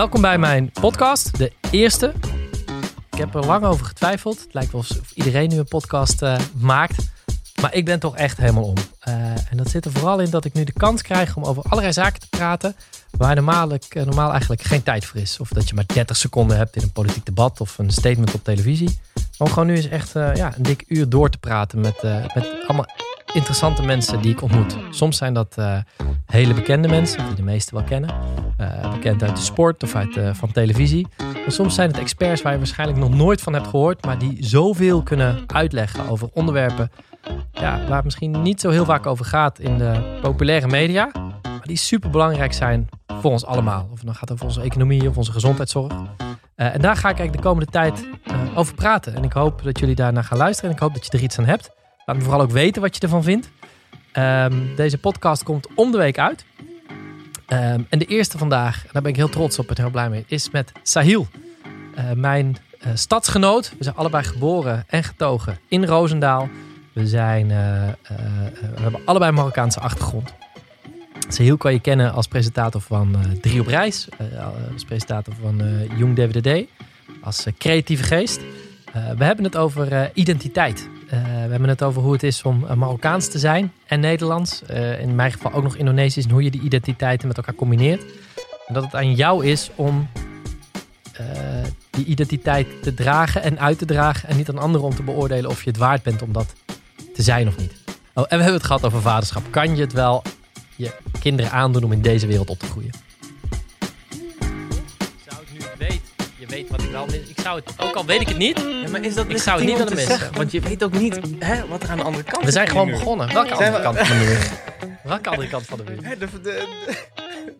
Welkom bij mijn podcast, de eerste. Ik heb er lang over getwijfeld. Het lijkt wel alsof iedereen nu een podcast uh, maakt. Maar ik ben toch echt helemaal om. Uh, en dat zit er vooral in dat ik nu de kans krijg om over allerlei zaken te praten. Waar normaal, uh, normaal eigenlijk geen tijd voor is. Of dat je maar 30 seconden hebt in een politiek debat of een statement op televisie. Maar om gewoon nu eens echt ja, een dik uur door te praten met, met allemaal interessante mensen die ik ontmoet. Soms zijn dat uh, hele bekende mensen, die de meesten wel kennen. Uh, bekend uit de sport of uit, uh, van televisie. Maar soms zijn het experts waar je waarschijnlijk nog nooit van hebt gehoord, maar die zoveel kunnen uitleggen over onderwerpen ja, waar het misschien niet zo heel vaak over gaat in de populaire media. Maar die super belangrijk zijn voor ons allemaal. Of het dan gaat over onze economie of onze gezondheidszorg. en daar ga ik eigenlijk de komende tijd over praten. En ik hoop dat jullie daarna gaan luisteren. En ik hoop dat je er iets aan hebt. Laat vooral ook weten wat je ervan vindt. Um, deze podcast komt om de week uit. Um, en de eerste vandaag, daar ben ik heel trots op en heel blij mee, is met Sahil. Uh, mijn uh, stadsgenoot. We zijn allebei geboren en getogen in Roosendaal. We, zijn, uh, we hebben allebei Marokkaanse achtergrond. Sahil kan je kennen als presentator van Drie op Reis. als presentator van Jong DWDD. Als creatieve geest. we hebben het over identiteit. Uh, we hebben het over hoe het is om uh, Marokkaans te zijn en Nederlands. Uh, in mijn geval ook nog Indonesisch. En hoe je die identiteiten met elkaar combineert. En dat het aan jou is om die identiteit te dragen en uit te dragen. En niet aan anderen om te beoordelen of je het waard bent om dat te zijn of niet. Oh, en we hebben het gehad over vaderschap. Kan je het wel je kinderen aandoen om in deze wereld op te groeien? Weet wat ik wel mis. Ik zou het, ook al weet ik het niet, ja, maar is dat ik zou het niet willen missen. Zeggen, want je weet ook niet hè, wat er aan de andere kant is. We zijn gewoon begonnen. Welke andere we... kant van de muur? Welke andere kant van de muur? De, de, de,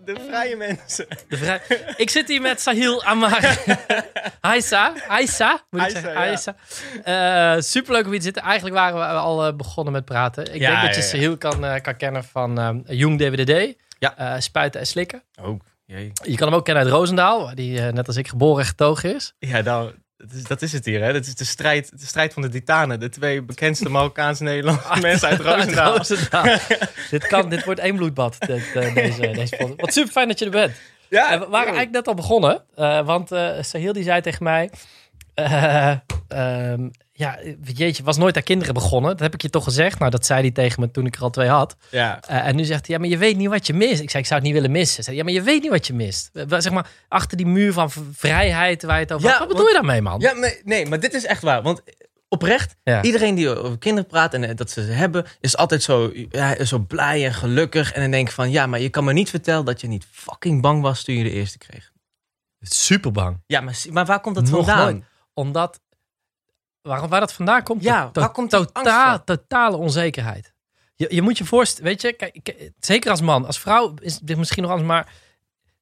de vrije mensen. De vrij... Ik zit hier met Sahil Amar. Haisa. Haisa. Moet ik zeggen. Haisa. Ja. Uh, superleuk om hier te zitten. Eigenlijk waren we al uh, begonnen met praten. Ik ja, denk dat je Sahil kan, uh, kan kennen van Jong DWDD. Ja. spuiten en slikken. Ook. Jee. Je kan hem ook kennen uit Roosendaal, waar die net als ik geboren en getogen is. Ja, nou, dat is, dat is het hier. Hè? Dat is de strijd, de strijd van de titanen. De twee bekendste Marokkaanse Nederlandse mensen uit Roosendaal. uit Roosendaal. dit, kan, dit wordt één bloedbad, dit, uh, deze, deze Wat super fijn dat je er bent. Ja, we waren eigenlijk net al begonnen. Uh, want uh, Sahil die zei tegen mij... Um, ja, jeetje, was nooit aan kinderen begonnen. Dat heb ik je toch gezegd. Nou, dat zei hij tegen me toen ik er al twee had. Ja. Uh, en nu zegt hij, ja, maar je weet niet wat je mist. Ik zei, ik zou het niet willen missen. Zei, ja, maar je weet niet wat je mist. Zeg maar, achter die muur van vrijheid waar je het over ja, had. Wat bedoel je daarmee, man? Ja, maar, nee, maar dit is echt waar. Want oprecht, ja. iedereen die over kinderen praat en dat ze ze hebben, is altijd zo, ja, zo blij en gelukkig. En dan denk ik van, ja, maar je kan me niet vertellen dat je niet fucking bang was toen je de eerste kreeg. Super bang. Ja, maar, maar waar komt dat Nog vandaan? Nooit. Omdat Waar, waar dat vandaan komt? Ja, waar komt totaal, totale onzekerheid. Je, je moet je voorstellen, weet je, kijk, zeker als man, als vrouw is dit misschien nog anders, maar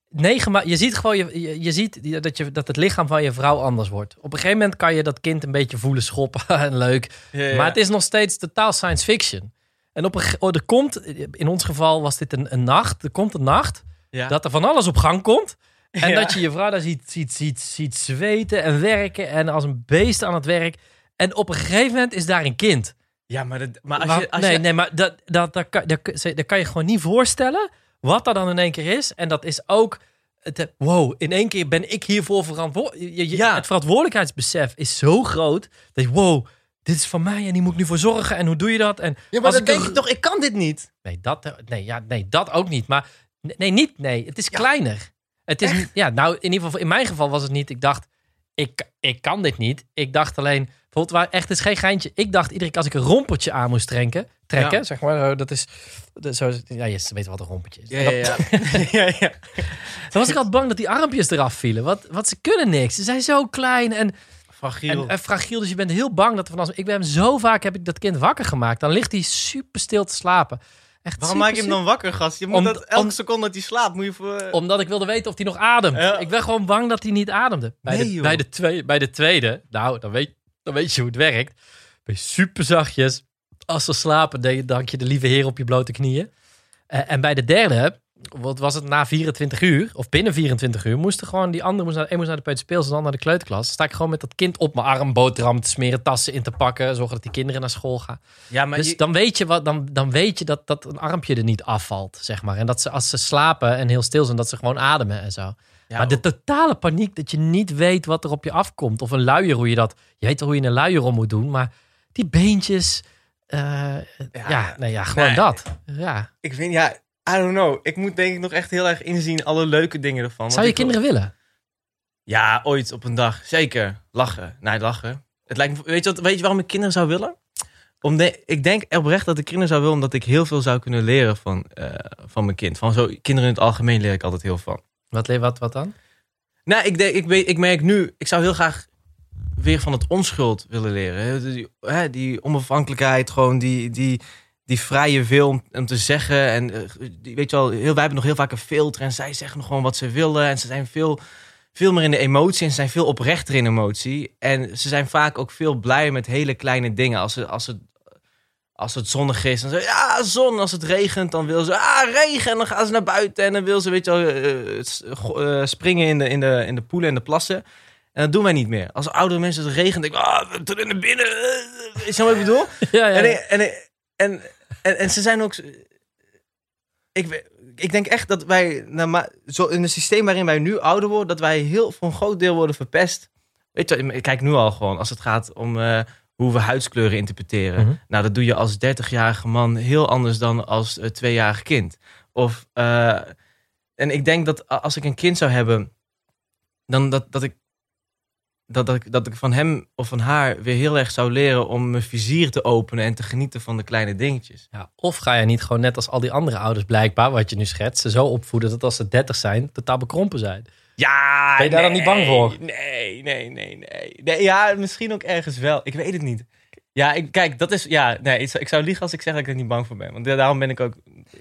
negen maar je ziet gewoon, je, je, je, ziet dat, je, dat het lichaam van je vrouw anders wordt. Op een gegeven moment kan je dat kind een beetje voelen schoppen en leuk, ja, ja. maar het is nog steeds totaal science fiction. En op een, oh, er komt, in ons geval was dit een, een nacht, er komt een nacht ja. dat er van alles op gang komt. En dat je je vrouw daar ziet, ziet, ziet, ziet zweten en werken en als een beest aan het werk. En op een gegeven moment is daar een kind. Ja, maar, dat, maar als je... Als nee, je... nee, maar dat, dat, dat, kan, dat, dat kan je gewoon niet voorstellen wat dat dan in één keer is. En dat is ook... Het, wow, in één keer ben ik hiervoor verantwoordelijk. Ja. Het verantwoordelijkheidsbesef is zo groot. Dat je, wow, dit is van mij en die moet ik nu voor zorgen. En hoe doe je dat? En ja, maar dan denk je toch, ik kan dit niet. Nee, dat, nee, ja, nee, dat ook niet. Maar nee, niet. Nee, het is kleiner. Het is, ja, nou, in ieder geval, in mijn geval was het niet. Ik dacht, ik, ik kan dit niet. Ik dacht alleen, bijvoorbeeld, waar echt is geen geintje. Ik dacht iedere keer als ik een rompertje aan moest trekken, trekken, zeg maar, dat is, dat, zo, ja, je weet wat een rompertje is. Ja, ja, ja. ja, ja. Dan was ik altijd bang dat die armpjes eraf vielen. Wat, wat ze kunnen niks. Ze zijn zo klein en fragiel. En, en, fragiel, dus je bent heel bang dat er vanaf. Ik ben zo vaak heb ik dat kind wakker gemaakt. Dan ligt hij super stil te slapen. Echt Waarom maak je hem dan wakker, gast? Je moet dat elke seconde dat hij slaapt, moet je voor... Omdat ik wilde weten of hij nog ademt. Ik ben gewoon bang dat hij niet ademde. Bij, de, bij, de, tweede, bij de tweede, nou, dan weet, dan weet je hoe het werkt. Ben je super zachtjes. Als ze slapen, dank je de lieve heer op je blote knieën. Uh, en bij de derde, wat was het na 24 uur, of binnen 24 uur, moesten gewoon die andere, moest naar, moest naar de peuterspeels en dan naar de kleuterklas. sta ik gewoon met dat kind op mijn arm, boterham te smeren, tassen in te pakken, zorgen dat die kinderen naar school gaan. Ja, maar dus dan weet je, wat, dan, dan weet je dat, dat een armpje er niet afvalt, zeg maar. En dat ze als ze slapen en heel stil zijn, dat ze gewoon ademen en zo. maar de totale paniek dat je niet weet wat er op je afkomt. Of een luier, hoe je dat... Je weet wel hoe je een luier om moet doen. Maar die beentjes... Uh, ja, ja, nee, ja, gewoon dat. Ja. Ik vind, ja, I don't know. Ik moet denk ik nog echt heel erg inzien alle leuke dingen ervan. Zou je kinderen willen? Ja, ooit op een dag. Zeker. Lachen. Nee, lachen. Het lijkt me, weet, je wat, weet je waarom ik kinderen zou willen? Om ik denk oprecht dat ik kinderen zou willen omdat ik heel veel zou kunnen leren van, uh, van mijn kind. Van zo, kinderen in het algemeen leer ik altijd heel van. Wat, wat, wat dan? Nou, ik, denk, ik, weet, ik merk nu, ik zou heel graag weer van het onschuld willen leren. Die, die onafhankelijkheid, gewoon die, die, die vrije wil om, om te zeggen. En uh, die, weet je wel, heel, wij hebben nog heel vaak een filter en zij zeggen nog gewoon wat ze willen. En ze zijn veel veel meer in de emotie en ze zijn veel oprechter in emotie. En ze zijn vaak ook veel blij met hele kleine dingen. Als, ze, als, het, als het zonnig is, dan zeggen ja, zon. Als het regent, dan wil ze, ah, regen. En dan gaan ze naar buiten en dan wil ze, weet je wel, uh, springen in de, in, de, in de poelen en de plassen. En dat doen wij niet meer. Als oudere mensen het regent, denk ik, ah, we naar binnen. Is je wat ik bedoel? Ja, ja. En, en, en, en, en, ze zijn ook... Ik, ik denk echt dat wij, nou, zo in het systeem waarin wij nu ouder worden, dat wij heel voor een groot deel worden verpest. Weet je, ik kijk nu al gewoon als het gaat om uh, hoe we huidskleuren interpreteren. Mhm. Nou, dat doe je als 30-jarige man heel anders dan als uh, tweejarig kind. Of, uh, en ik denk dat als ik een kind zou hebben, dan dat, dat ik dat, dat, ik, dat ik van hem of van haar weer heel erg zou leren om mijn vizier te openen en te genieten van de kleine dingetjes. Ja, of ga je niet gewoon net als al die andere ouders blijkbaar, wat je nu schetst, ze zo opvoeden dat als ze 30 zijn, totaal bekrompen zijn. Ja, ben je daar dan niet bang voor? Nee, nee, nee, nee, nee. Ja, misschien ook ergens wel. Ik weet het niet. Ja, ik, kijk, dat is. Ja, nee, ik zou liegen als ik zeg dat ik er niet bang voor ben. Want daarom ben ik ook.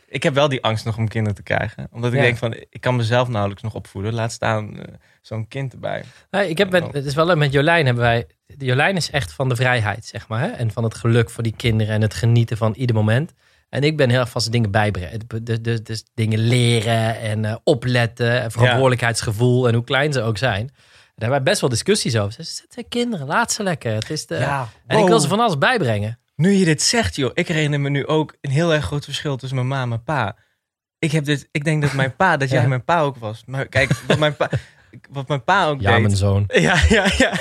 Ik heb wel die angst nog om kinderen te krijgen. Omdat ik denk van, ik kan mezelf nauwelijks nog opvoeden. Laat staan. Uh, zo'n kind erbij. Nee, ik heb met, het is wel leuk, met Jolijn hebben wij... Jolijn is echt van de vrijheid, zeg maar. Hè? En van het geluk voor die kinderen en het genieten van ieder moment. En ik ben heel erg van zijn dingen bijbrengen. Dus, dus, dus dingen leren en uh, opletten. En verantwoordelijkheidsgevoel en hoe klein ze ook zijn. Daar hebben wij best wel discussies over. Ze zijn kinderen, laat ze lekker. Het is de... Ja, En ik wil ze van alles bijbrengen. Nu je dit zegt, joh. Ik herinner me nu ook een heel erg groot verschil tussen mijn ma en mijn pa. Ik, heb dit, ik denk dat mijn pa, dat jij mijn pa ook was. Maar kijk, wat mijn pa wat mijn pa ook ja, deed. mijn zoon. Ja, ja, ja.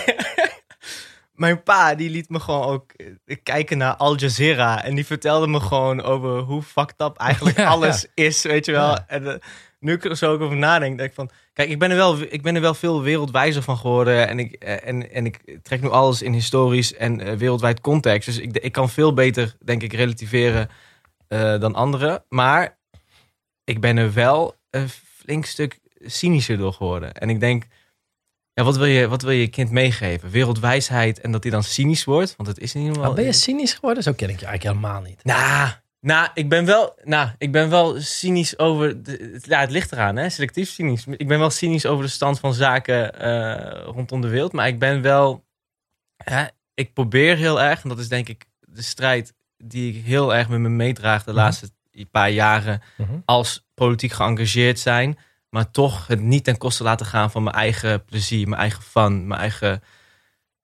mijn pa die liet me gewoon ook eh, kijken naar Al Jazeera. En die vertelde me gewoon over hoe fucked up eigenlijk alles is, weet je wel. En uh, nu ik er zo ook over nadenk, denk ik van... Kijk, ik ben er wel, ik ben er wel veel wereldwijzer van geworden. En ik, eh, en, en ik trek nu alles in historisch en wereldwijd context. Dus ik, ik kan veel beter, denk ik, relativeren dan anderen. Maar ik ben er wel een flink stuk cynischer door geworden. En ik denk, ja, wat, wil je, wat wil je kind meegeven? Wereldwijsheid en dat hij dan cynisch wordt? Want het is niet helemaal... ben je cynisch geworden? Zo ken ik je eigenlijk helemaal niet. Nou, nou, ik ben wel, nou, ik ben wel cynisch over. De, ja, het ligt eraan, hè? Selectief cynisch. Ik ben wel cynisch over de stand van zaken uh, rondom de wereld. Maar ik ben wel. Hè, ik probeer heel erg, en dat is denk ik de strijd die ik heel erg met me meedraag de mhm. laatste paar jaren. Mhm. Als politiek geëngageerd zijn maar toch het niet ten koste laten gaan van mijn eigen plezier, mijn eigen fun, mijn eigen.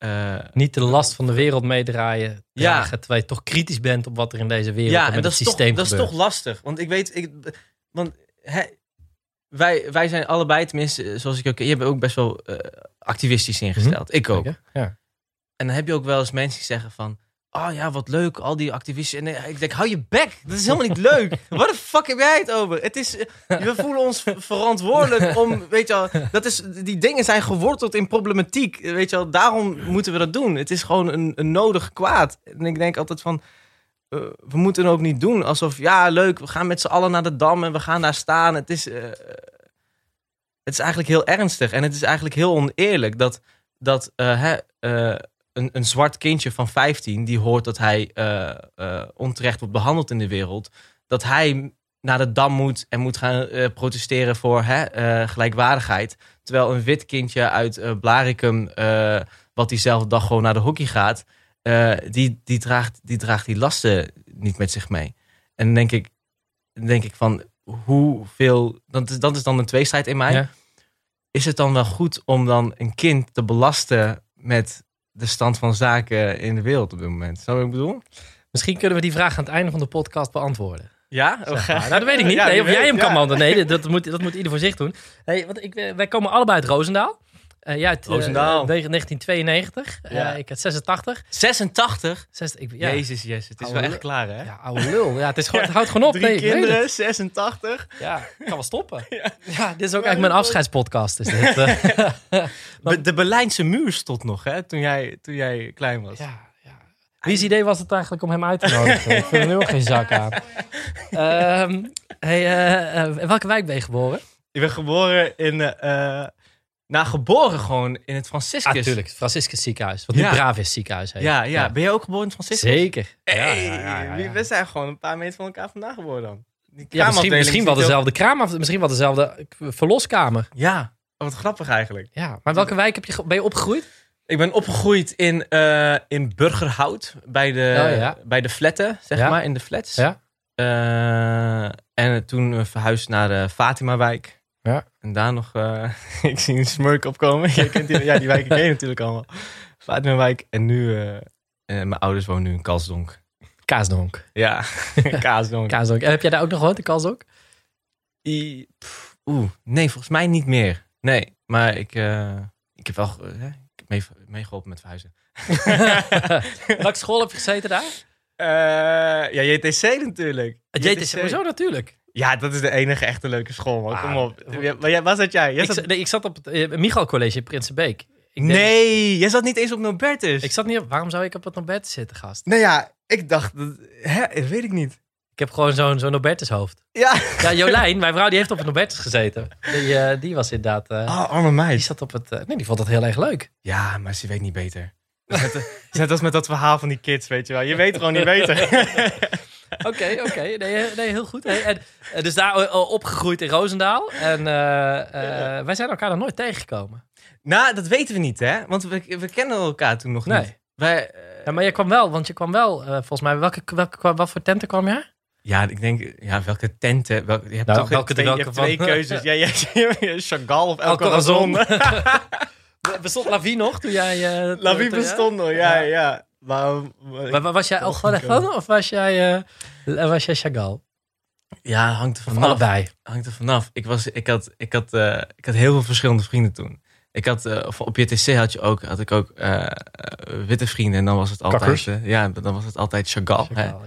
Uh, niet de last van de wereld meedraaien, dragen, ja. terwijl je toch kritisch bent op wat er in deze wereld ja, en met het systeem toch. Dat is toch lastig, want ik weet, ik, want wij, wij zijn allebei, tenminste, zoals ik ook, je hebt ook best wel uh, activistisch ingesteld. Mhm. Ik ook. Ja. En dan heb je ook wel eens mensen die zeggen van, Oh ja, wat leuk, al die activisten. En ik denk, hou je bek, dat is helemaal niet leuk. Wat de fuck heb jij het over? Het is, we voelen ons verantwoordelijk om, weet je wel, dat is, die dingen zijn geworteld in problematiek. Weet je wel, daarom moeten we dat doen. Het is gewoon een, een nodig kwaad. En ik denk altijd van, uh, we moeten het ook niet doen alsof, ja leuk, we gaan met z'n allen naar de Dam en we gaan daar staan. Het is, uh, het is eigenlijk heel ernstig en het is eigenlijk heel oneerlijk dat, dat uh, hè, een, een zwart kindje van 15 die hoort dat hij uh, uh, onterecht wordt behandeld in de wereld, dat hij naar de dam moet en moet gaan uh, protesteren voor hè, gelijkwaardigheid. Terwijl een wit kindje uit Blaricum, wat diezelfde dag gewoon naar de hockey gaat, die, die, draagt, die draagt die lasten niet met zich mee. En dan denk ik, denk ik van hoeveel, dat is, dat is dan een tweestrijd in mij. Is het dan wel goed om dan een kind te belasten met de stand van zaken in de wereld op dit moment. Zou ik bedoel? Misschien kunnen we die vraag aan het einde van de podcast beantwoorden. Ja? Zeg maar. Nou, dat weet ik niet. Ja, nee, of jij hem kan wandelen. Nee, dat moet, dat moet ieder voor zich doen. Hey, want ik, wij komen allebei uit Roosendaal. Eh ja, uit, eh, Roosendaal. 1992. Eh, Ja. ik had 86. 86? 60, ik, ja. Jezus, yes. Het is Oude wel echt klaar, hè? Ja, oude lul. Ja, het, is gewoon, het houdt gewoon op. Drie Nee, kinderen, het. 86. Ja, ik kan wel stoppen. Ja, dit is ook eigenlijk mijn afscheidspodcast. Is dit. De Berlijnse muur stond nog, hè? Toen jij, toen jij klein was. ja, ja. Wie's idee was het eigenlijk om hem uit te nodigen? ik vind er nu ook geen zak aan. Ehm, hey, in welke wijk ben je geboren? Ik ben geboren in... nou, geboren gewoon in het Franciscus. Ah, natuurlijk. Het Franciscus ziekenhuis. Wat nu Ja. Bravis ziekenhuis heet. Ja, ja, Ben je ook geboren in het Franciscus? Zeker. Hey, ja. We zijn gewoon een paar meter van elkaar vandaan geboren dan. Die Ja, misschien, wel dezelfde kraam, of misschien wel dezelfde verloskamer. Ja, oh, wat grappig eigenlijk. Ja, maar welke wijk heb je, ben je opgegroeid? Ik ben opgegroeid in, eh, in Burgerhout, bij de, Oh, bij de flatten, zeg maar, in de flats. Ja. Eh, en toen verhuisd naar de Fatima-wijk. Ja. En daar nog, eh, ik zie een smurk opkomen. Je kent die, ja, die wijken ken je natuurlijk allemaal. Fatima-wijk. En nu, eh, eh, mijn ouders wonen nu in Kalsdonk. Kaasdonk. Ja, Kaasdonk. Kaasdonk. En heb jij daar ook nog gewoond in? I- pff, Oeh, nee, volgens mij niet meer. Nee, maar ik, ik heb wel ik heb mee, meegeholpen met verhuizen. welke school heb je gezeten daar? Ja, JTC natuurlijk. Het JTC. Sowieso natuurlijk. Ja, dat is de enige echte leuke school, man. Kom Ah, op. Ja, Maar jij, waar zat jij? jij Ik, zat... zat- nee, ik zat op het uh, Michal College in Prinsenbeek. Ik denk- Nee, jij zat niet eens op Nobertus. Ik zat niet op... Waarom zou ik op het Nobertus zitten, gast? Nou ja, ik dacht... Dat... Hè, dat weet ik niet. Ik heb gewoon zo'n zo'n Nobertus hoofd. Ja. Ja, Jolijn, mijn vrouw, die heeft op het Nobertus gezeten. Die, eh, die was inderdaad... eh, Oh, arme die meid. zat op het... nee, die vond dat heel erg leuk. Ja, maar ze weet niet beter. Dat net als met dat verhaal van die kids, weet je wel. Je weet gewoon niet beter. Oké, oké. Nee, nee, heel goed. Hey, en, eh, dus daar eh, opgegroeid in Roosendaal. En eh, wij zijn elkaar nog nooit tegengekomen. nou, dat weten we niet, hè. Want we, we kennen elkaar toen nog Nee. niet. Wij, Ja, maar je kwam wel, want je kwam wel, volgens mij, welke, welke, wat voor tenten kwam je? Ja, ik denk, ja, welke tenten? Welke, je hebt Nou, toch welke twee, je hebt twee keuzes. Ja, ja, Chagall of El El Corazon. Corazon. Bestond Lavie nog toen jij... La Vie toen- bestond nog, ja, Ja. ja. Maar, Maar, maar was jij El Corazon of was jij, eh, was jij Chagall? ja, hangt er vanaf. allebei? Hangt er vanaf. Ik, was, ik, had, ik, had, eh, ik had heel veel verschillende vrienden toen. Ik had, op JTC had, je ook, had ik ook witte vrienden. En dan was het altijd, ja, dan was het altijd Chagall. ja.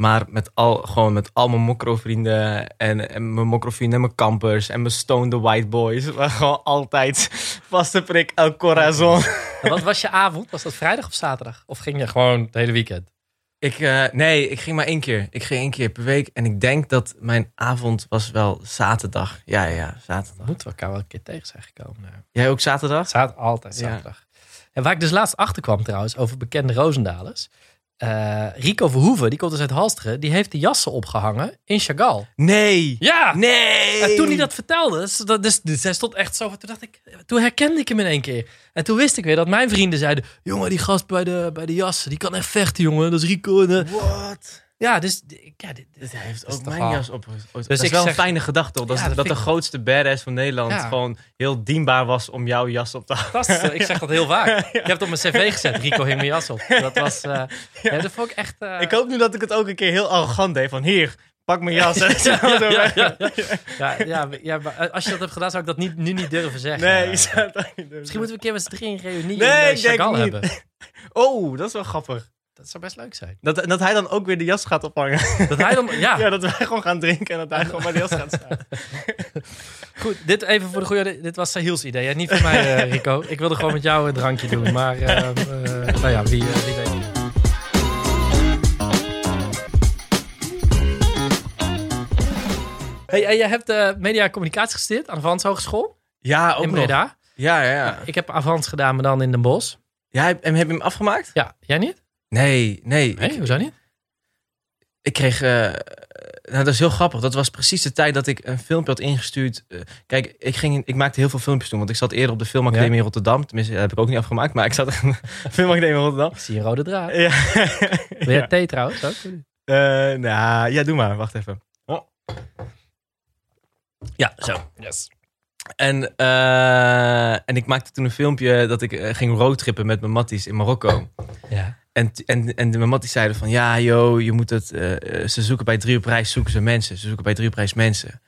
Maar met al, gewoon met al mijn mokro-vrienden en, en mijn mokro-vrienden en mijn campers en mijn stoned white boys. gewoon altijd vaste prik El Corazon. En wat was je avond? Was dat vrijdag of zaterdag? Of ging je gewoon het hele weekend? Ik, eh, nee, ik ging maar één keer. Ik ging één keer per week. En ik denk dat mijn avond was wel zaterdag. Ja, ja, ja, zaterdag. Moeten we elkaar wel een keer tegen zijn gekomen. Nou, Jij ook zaterdag? Zaterdag, altijd Ja. zaterdag. En waar ik dus laatst achter kwam trouwens, over bekende Roosendalers. Eh, Rico Verhoeven, die komt dus uit Halsteren, die heeft de jassen opgehangen in Chagall. Nee! Ja! Nee! En toen hij dat vertelde, dus, dat- dus, dus hij stond echt zo. Toen dacht ik, toen herkende ik hem in één keer. En toen wist ik weer dat mijn vrienden zeiden: jongen, die gast bij de, bij de jassen, die kan echt vechten, jongen. Dat is Rico. What? Ja, dus ja, dit, heeft Dat is ook mijn wel- jas op. dat Dus is ik wel zeg- een fijne gedachte. toch? Dat, Ja, is- dat dat de ik- grootste badass van Nederland Ja. gewoon heel dienbaar was om jouw jas op te houden. Ik zeg dat heel vaak. Ik heb het op mijn cv gezet. Rico hing mijn jas op. Dat was. ja. dat vond ik echt. eh, Ik hoop nu dat ik het ook een keer heel arrogant deed. Van hier, pak mijn jas. ja, maar als je dat hebt gedaan, zou ik dat niet, nu niet durven zeggen. Nee, Eh, je zou het niet. Misschien moeten we een keer met z'n drieën een reunie Nee, in denk Chagall hebben. Oh, dat is wel grappig. Dat zou best leuk zijn. Dat, dat hij dan ook weer de jas gaat ophangen. Dat hij dan, ja, Ja, dat wij gewoon gaan drinken en dat hij gewoon bij de jas gaat staan. goed. Dit even voor de goede. Dit was Sahiels idee, hè? niet van mij, eh, Rico. Ik wilde gewoon met jou een drankje doen, maar eh, eh, nou ja, wie, wie weet. Hey, en jij hebt eh media en communicatie gestudeerd aan de Vans Hogeschool Ja, ook in nog. Breda. Ja, ja, ja. Ik heb Avans gedaan, maar dan in Den Bosch. Ja, heb, en heb je hem afgemaakt? Ja, jij niet? Nee, nee. Nee, hoezo niet? ik kreeg... eh, nou, dat is heel grappig. Dat was precies de tijd dat ik een filmpje had ingestuurd. Eh, kijk, ik, ging, ik maakte heel veel filmpjes toen. Want ik zat eerder op de Filmacademie in Rotterdam. Tenminste, dat heb ik ook niet afgemaakt. Maar ik zat in de Filmacademie in Rotterdam. Ik zie een rode draad. Ja. Wil jij thee trouwens ook? Eh, nou, ja, doe maar. Wacht even. Oh. Ja, zo. Yes. En, en ik maakte toen een filmpje dat ik ging roadtrippen met mijn matties in Marokko. Ja. En, en, en mijn zeiden van, ja joh, je moet het, ze zoeken bij drie op reis, zoeken ze mensen. Ze zoeken bij drie op reis mensen.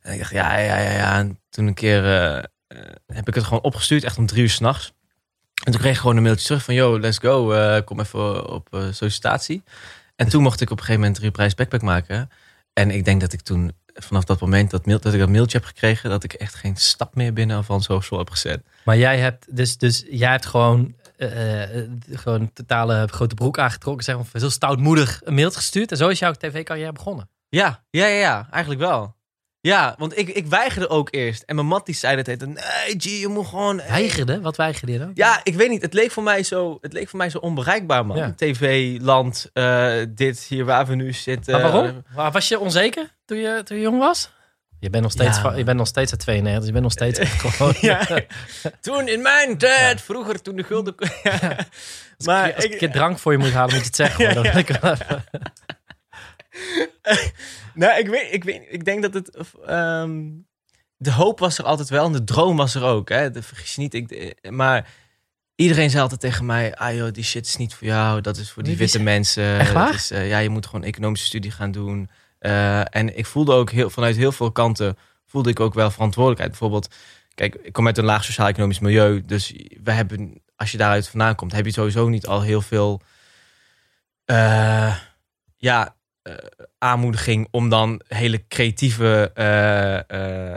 En ik dacht, ja, ja, ja, ja. En toen een keer heb ik het gewoon opgestuurd, echt om drie uur s'nachts. En toen kreeg ik gewoon een mailtje terug van, yo, let's go, kom even op sollicitatie. En toen mocht ik op een gegeven moment drie prijs backpack maken. En ik denk dat ik toen vanaf dat moment dat, mail, dat ik dat mailtje heb gekregen, dat ik echt geen stap meer binnen van social heb gezet. Maar jij hebt dus, dus jij hebt gewoon, gewoon een totale grote broek aangetrokken, zeg maar, zo stoutmoedig een mail gestuurd. En zo is jouw tv-carrière begonnen. Ja, ja, ja, ja, eigenlijk wel. Ja, want ik, ik weigerde ook eerst. En mijn mat die zei dat heette, nee G, je moet gewoon... Weigerde? Wat weigerde je dan? Ja, ik weet niet. Het leek voor mij zo, het leek voor mij zo onbereikbaar, man. TV, land, uh, dit, hier waar we nu zitten. Maar waarom? Was je onzeker toen je, toen je jong was? Je bent nog steeds, je bent nog steeds uit 92, dus je bent nog steeds gewoon... ja. Toen in mijn tijd, vroeger toen de gulden... Ja. maar als ik, een drank voor je moet halen, moet je het zeggen. Ja, nou, ik weet, ik weet, ik denk dat het. Ehm, de hoop was er altijd wel en de droom was er ook. Hè? De, vergis je niet. Ik, maar iedereen zei altijd tegen mij: ah joh, die shit is niet voor jou. Dat is voor die witte mensen. Echt waar? Is, uh, ja, je moet gewoon economische studie gaan doen. Uh, en ik voelde ook heel, vanuit heel veel kanten voelde ik ook wel verantwoordelijkheid. Bijvoorbeeld, kijk, ik kom uit een laag sociaal-economisch milieu. Dus we hebben, als je daaruit vandaan komt, heb je sowieso niet al heel veel. Uh, ja, uh, aanmoediging om dan hele creatieve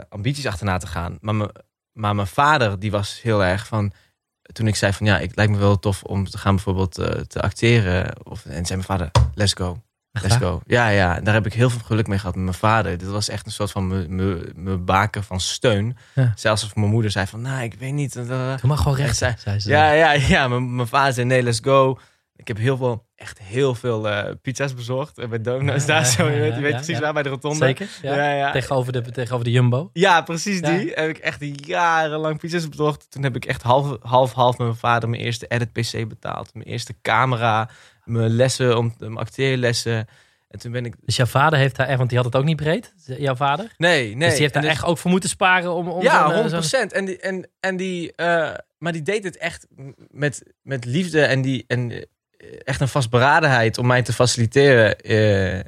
ambities achterna te gaan. Maar, maar mijn vader, die was heel erg van. Toen ik zei van ja, ik lijkt me wel tof om te gaan bijvoorbeeld te acteren. Of, en zei mijn vader, let's go. Let's go. Ja, ja, daar heb ik heel veel geluk mee gehad met mijn vader. Dit was echt een soort van mijn baken van steun. Zelfs als mijn moeder zei van, nou, ik weet niet. Uh, mag gewoon recht, zei, zei ze. Ja, ja, ja. Mijn vader zei, nee, let's go. Ik heb heel veel, echt heel veel uh, pizza's bezorgd. En bij Donuts daar zo. je weet, je weet precies waar bij de rotonde. Zeker. Ja. Ja, Tegenover, de, tegenover de Jumbo. Ja, precies die. Heb ik echt jarenlang pizza's bezorgd. Toen heb ik echt half, half, half met mijn vader mijn eerste edit PC betaald. Mijn eerste camera. Mijn lessen, om, mijn acteerlessen. En toen ben ik... Dus jouw vader heeft daar echt, want die had het ook niet breed, jouw vader? Nee, nee. Dus die heeft daar echt ook voor moeten sparen om... om ja, 100%. Uh, en die, en, en die, uh, maar die deed het echt met, met liefde en die... En, echt een vastberadenheid om mij te faciliteren uh,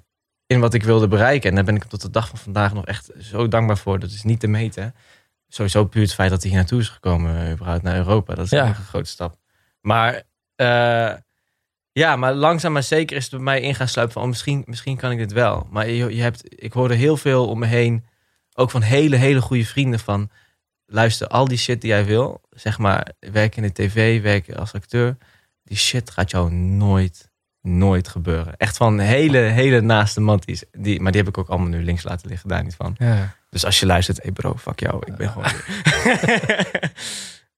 in wat ik wilde bereiken. En daar ben ik tot de dag van vandaag nog echt zo dankbaar voor. Dat is niet te meten. Sowieso puur het feit dat hij hier naartoe is gekomen, überhaupt naar Europa. Dat is ja. een grote stap. Maar uh, ja, maar langzaam maar zeker is het bij mij in gaan sluipen van oh, misschien, misschien kan ik dit wel. Maar je, je hebt, ik hoorde heel veel om me heen, ook van hele, hele goede vrienden van luister, al die shit die jij wil, zeg maar, werken in de tv, werken als acteur die shit gaat jou nooit, nooit gebeuren. Echt van hele, hele naaste manties. Die, maar die heb ik ook allemaal nu links laten liggen, daar niet van. Ja. Dus als je luistert, hey bro, fuck jou, ik ben gewoon... maar,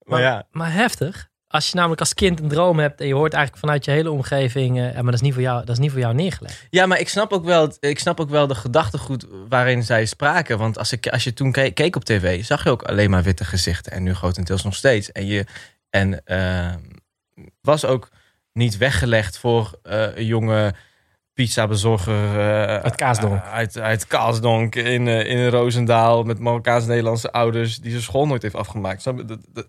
maar, ja. Maar heftig. Als je namelijk als kind een droom hebt en je hoort eigenlijk vanuit je hele omgeving, uh, maar dat is niet voor jou, dat is niet voor jou neergelegd. Ja, maar ik snap ook wel, ik snap ook wel de gedachtegoed waarin zij spraken. Want als, ik, als je toen keek, op tv, zag je ook alleen maar witte gezichten en nu grotendeels nog steeds. En je en uh, was ook niet weggelegd voor uh, een jonge pizzabezorger uh, uit Kaasdonk. uit, uit Kaasdonk in, uh, in Roosendaal met Marokkaans-Nederlandse ouders die zijn school nooit heeft afgemaakt.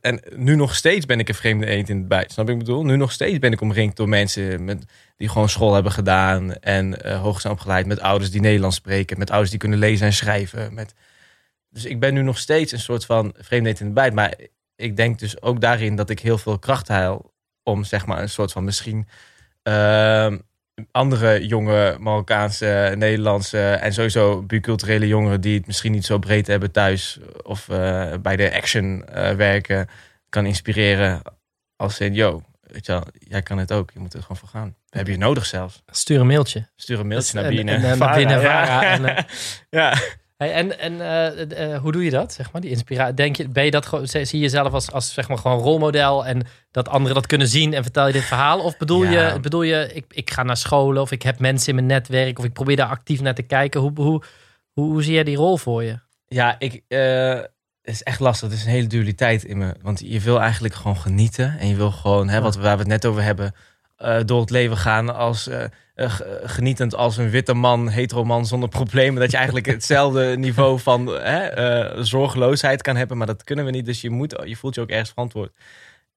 En nu nog steeds ben ik een vreemde eend in het bijt. Snap ik bedoel? Nu nog steeds ben ik omringd door mensen met, die gewoon school hebben gedaan en uh, hoog zijn opgeleid met ouders die Nederlands spreken, met ouders die kunnen lezen en schrijven. Met... Dus ik ben nu nog steeds een soort van vreemde eend in het bijt. Maar ik denk dus ook daarin dat ik heel veel kracht haal om zeg maar een soort van misschien uh, andere jonge Marokkaanse, Nederlandse en sowieso biculturele jongeren die het misschien niet zo breed hebben thuis of uh, bij de action uh, werken, kan inspireren als in, yo, weet je wel, jij kan het ook, je moet er gewoon voor gaan. We hebben je nodig zelfs. Stuur een mailtje. Stuur een mailtje naar binnen. En, naar binnen, ja. En, ja. Hey, en en uh, uh, hoe doe je dat, zeg maar, die inspiratie? Denk je, ben je dat gewoon, zie je jezelf als, als zeg maar gewoon rolmodel en dat anderen dat kunnen zien en vertel je dit verhaal? Of bedoel je, bedoel je ik, ik ga naar scholen of ik heb mensen in mijn netwerk of ik probeer daar actief naar te kijken? Hoe, hoe, hoe, hoe zie jij die rol voor je? Ja, ik, uh, het is echt lastig. Het is een hele dualiteit in me. Want je wil eigenlijk gewoon genieten en je wil gewoon, hè, wat, waar we het net over hebben, door het leven gaan als uh, genietend als een witte man, hetero man zonder problemen. Dat je eigenlijk hetzelfde niveau van uh, zorgeloosheid kan hebben. Maar dat kunnen we niet. Dus je, moet, je voelt je ook ergens verantwoord.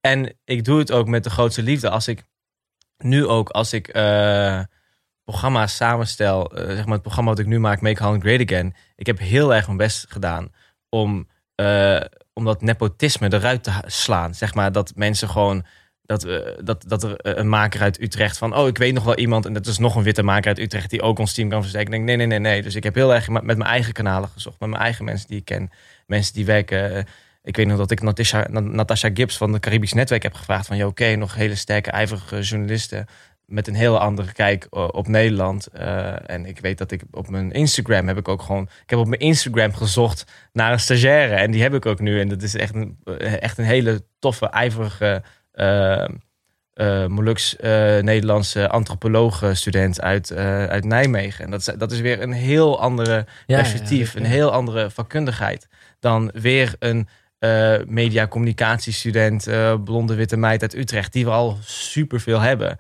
En ik doe het ook met de grootste liefde. Als ik nu ook als ik uh, programma's samenstel, zeg maar het programma wat ik nu maak, Make Holland Great Again. Ik heb heel erg mijn best gedaan om, om dat nepotisme eruit te slaan. Zeg maar dat mensen gewoon dat, uh, dat, dat er een maker uit Utrecht van... oh, ik weet nog wel iemand en dat is nog een witte maker uit Utrecht... die ook ons team kan versterken. Ik denk, nee, nee, nee, nee. Dus ik heb heel erg met mijn eigen kanalen gezocht. Met mijn eigen mensen die ik ken. Mensen die werken... Uh, ik weet nog dat ik Natasha, Natasha Gibbs van het Caribisch Netwerk heb gevraagd... van, oké, nog hele sterke, ijverige journalisten... met een hele andere kijk op Nederland. En ik weet dat ik op mijn Instagram heb ik ook gewoon... Ik heb op mijn Instagram gezocht naar een stagiaire. En die heb ik ook nu. En dat is echt een, echt een hele toffe, ijverige uh, Molux uh, Nederlandse antropoloog-student uit, uit Nijmegen. En dat is, dat is weer een heel andere perspectief, een heel andere vakkundigheid dan weer een uh, media-communicatiestudent, blonde witte meid uit Utrecht, die we al superveel hebben.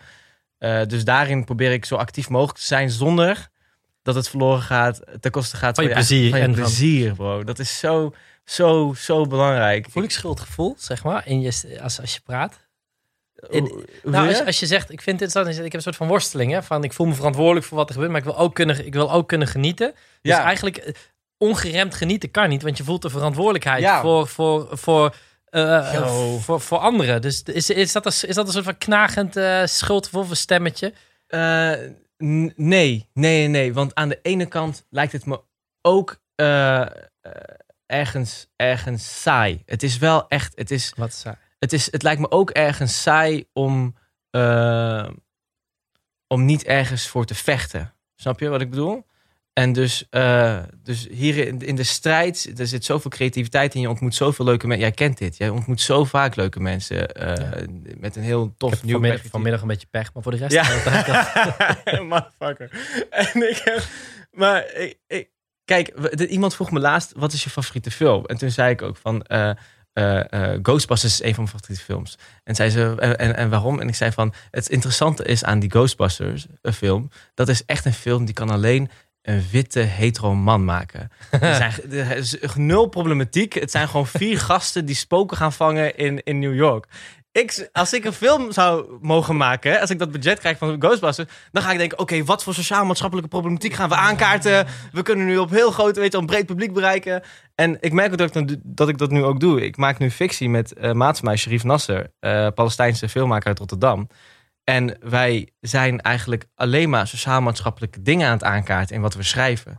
dus daarin probeer ik zo actief mogelijk te zijn zonder dat het verloren gaat, ten koste gaat van je plezier. Van je plezier, bro. Dat is zo, zo, zo belangrijk. Voel ik schuldgevoel, zeg maar, in je, als, als je praat? Nou, als, als, je zegt, ik vind het interessant, ik heb een soort van worsteling. Hè, van ik voel me verantwoordelijk voor wat er gebeurt, maar ik wil ook kunnen, ik wil ook kunnen genieten. Dus ja. eigenlijk eh, ongeremd genieten kan niet, want je voelt de verantwoordelijkheid voor, voor, voor, uh, voor, voor anderen. Dus is, is, dat een, is dat een soort van knagend uh, schuldgevoel of stemmetje? Uh, nee, nee, nee. Want aan de ene kant lijkt het me ook ergens, ergens saai. Het is wel echt, het is... Wat saai? Het, is, het lijkt me ook ergens saai om, uh, om niet ergens voor te vechten. Snap je wat ik bedoel? En dus, uh, dus hier in, in, de strijd, er zit zoveel creativiteit in. Je ontmoet zoveel leuke mensen. Jij kent dit. Jij ontmoet zo vaak leuke mensen. Uh, ja. Met een heel tof nieuw vanmiddag, vanmiddag een beetje pech, maar voor de rest... Ja, motherfucker. En ik heb... Maar ik, ik, kijk, iemand vroeg me laatst, wat is je favoriete film? En toen zei ik ook van... Uh, uh, uh, Ghostbusters is een van mijn favoriete films. En zei ze, en, en waarom? En ik zei van, het interessante is aan die Ghostbusters een film, dat is echt een film die kan alleen een witte hetero man maken. er, zijn, er is nul problematiek. Het zijn gewoon vier gasten die spoken gaan vangen in, in New York ik, als ik een film zou mogen maken, als ik dat budget krijg van Ghostbusters, dan ga ik denken: oké, wat voor sociaal-maatschappelijke problematiek gaan we aankaarten? We kunnen nu op heel groot, weet je, een breed publiek bereiken. En ik merk ook dat ik, dat, ik dat nu ook doe. Ik maak nu fictie met uh, maat mij, Sharif Nasser, uh, Palestijnse filmmaker uit Rotterdam. En wij zijn eigenlijk alleen maar sociaal-maatschappelijke dingen aan het aankaarten in wat we schrijven.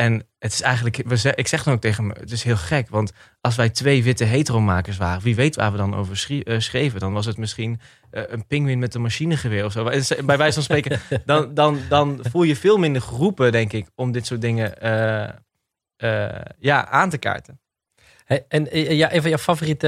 En het is eigenlijk, ik zeg dan ook tegen me, het is heel gek. Want als wij twee witte heteromakers waren, wie weet waar we dan over eh, schreven. Dan was het misschien uh, een pinguïn met een machinegeweer of zo. Bij wijze van spreken, dan, dan, dan voel je veel minder geroepen, denk ik, om dit soort dingen uh, ja, aan te kaarten en eh, ja, een van jouw favoriete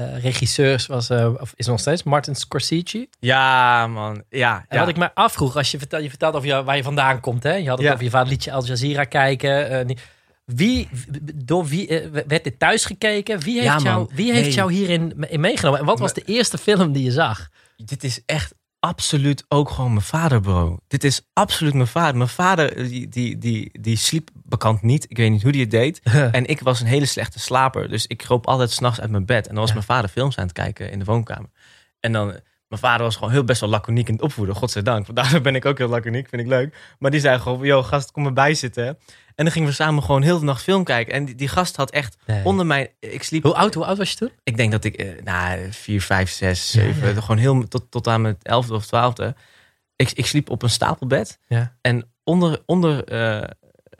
uh, regisseurs was, of is nog steeds Martin Scorsese. Ja, man. Ja, en wat ik me afvroeg, als je vertelt, je vertelt over jou, waar je vandaan komt, hè? Je had het over je vader liedje Al Jazeera kijken. wie, door wie werd dit thuis gekeken? Wie heeft, jou, wie heeft jou hierin in meegenomen? En wat was de eerste film die je zag? Dit is echt absoluut ook gewoon mijn vader, bro. Dit is absoluut mijn vader. Mijn vader, die, die, die, die sliep bekend niet. Ik weet niet hoe die het deed. en ik was een hele slechte slaper. Dus ik kroop altijd s'nachts uit mijn bed. En dan was mijn vader films aan het kijken in de woonkamer. En dan, mijn vader was gewoon heel best wel laconiek in het opvoeden. Godzijdank. Daardoor ben ik ook heel laconiek, vind ik leuk. Maar die zei gewoon, yo gast, kom erbij zitten. En dan gingen we samen gewoon heel de nacht film kijken. En die, die gast had echt onder mij. Ik sliep. Hoe oud, hoe oud was je toen? Ik denk dat ik, eh, nou, vier, vijf, zes, zeven. Gewoon heel tot, tot aan mijn elfde of twaalfde. Ik, ik sliep op een stapelbed. Ja. En onder, onder uh,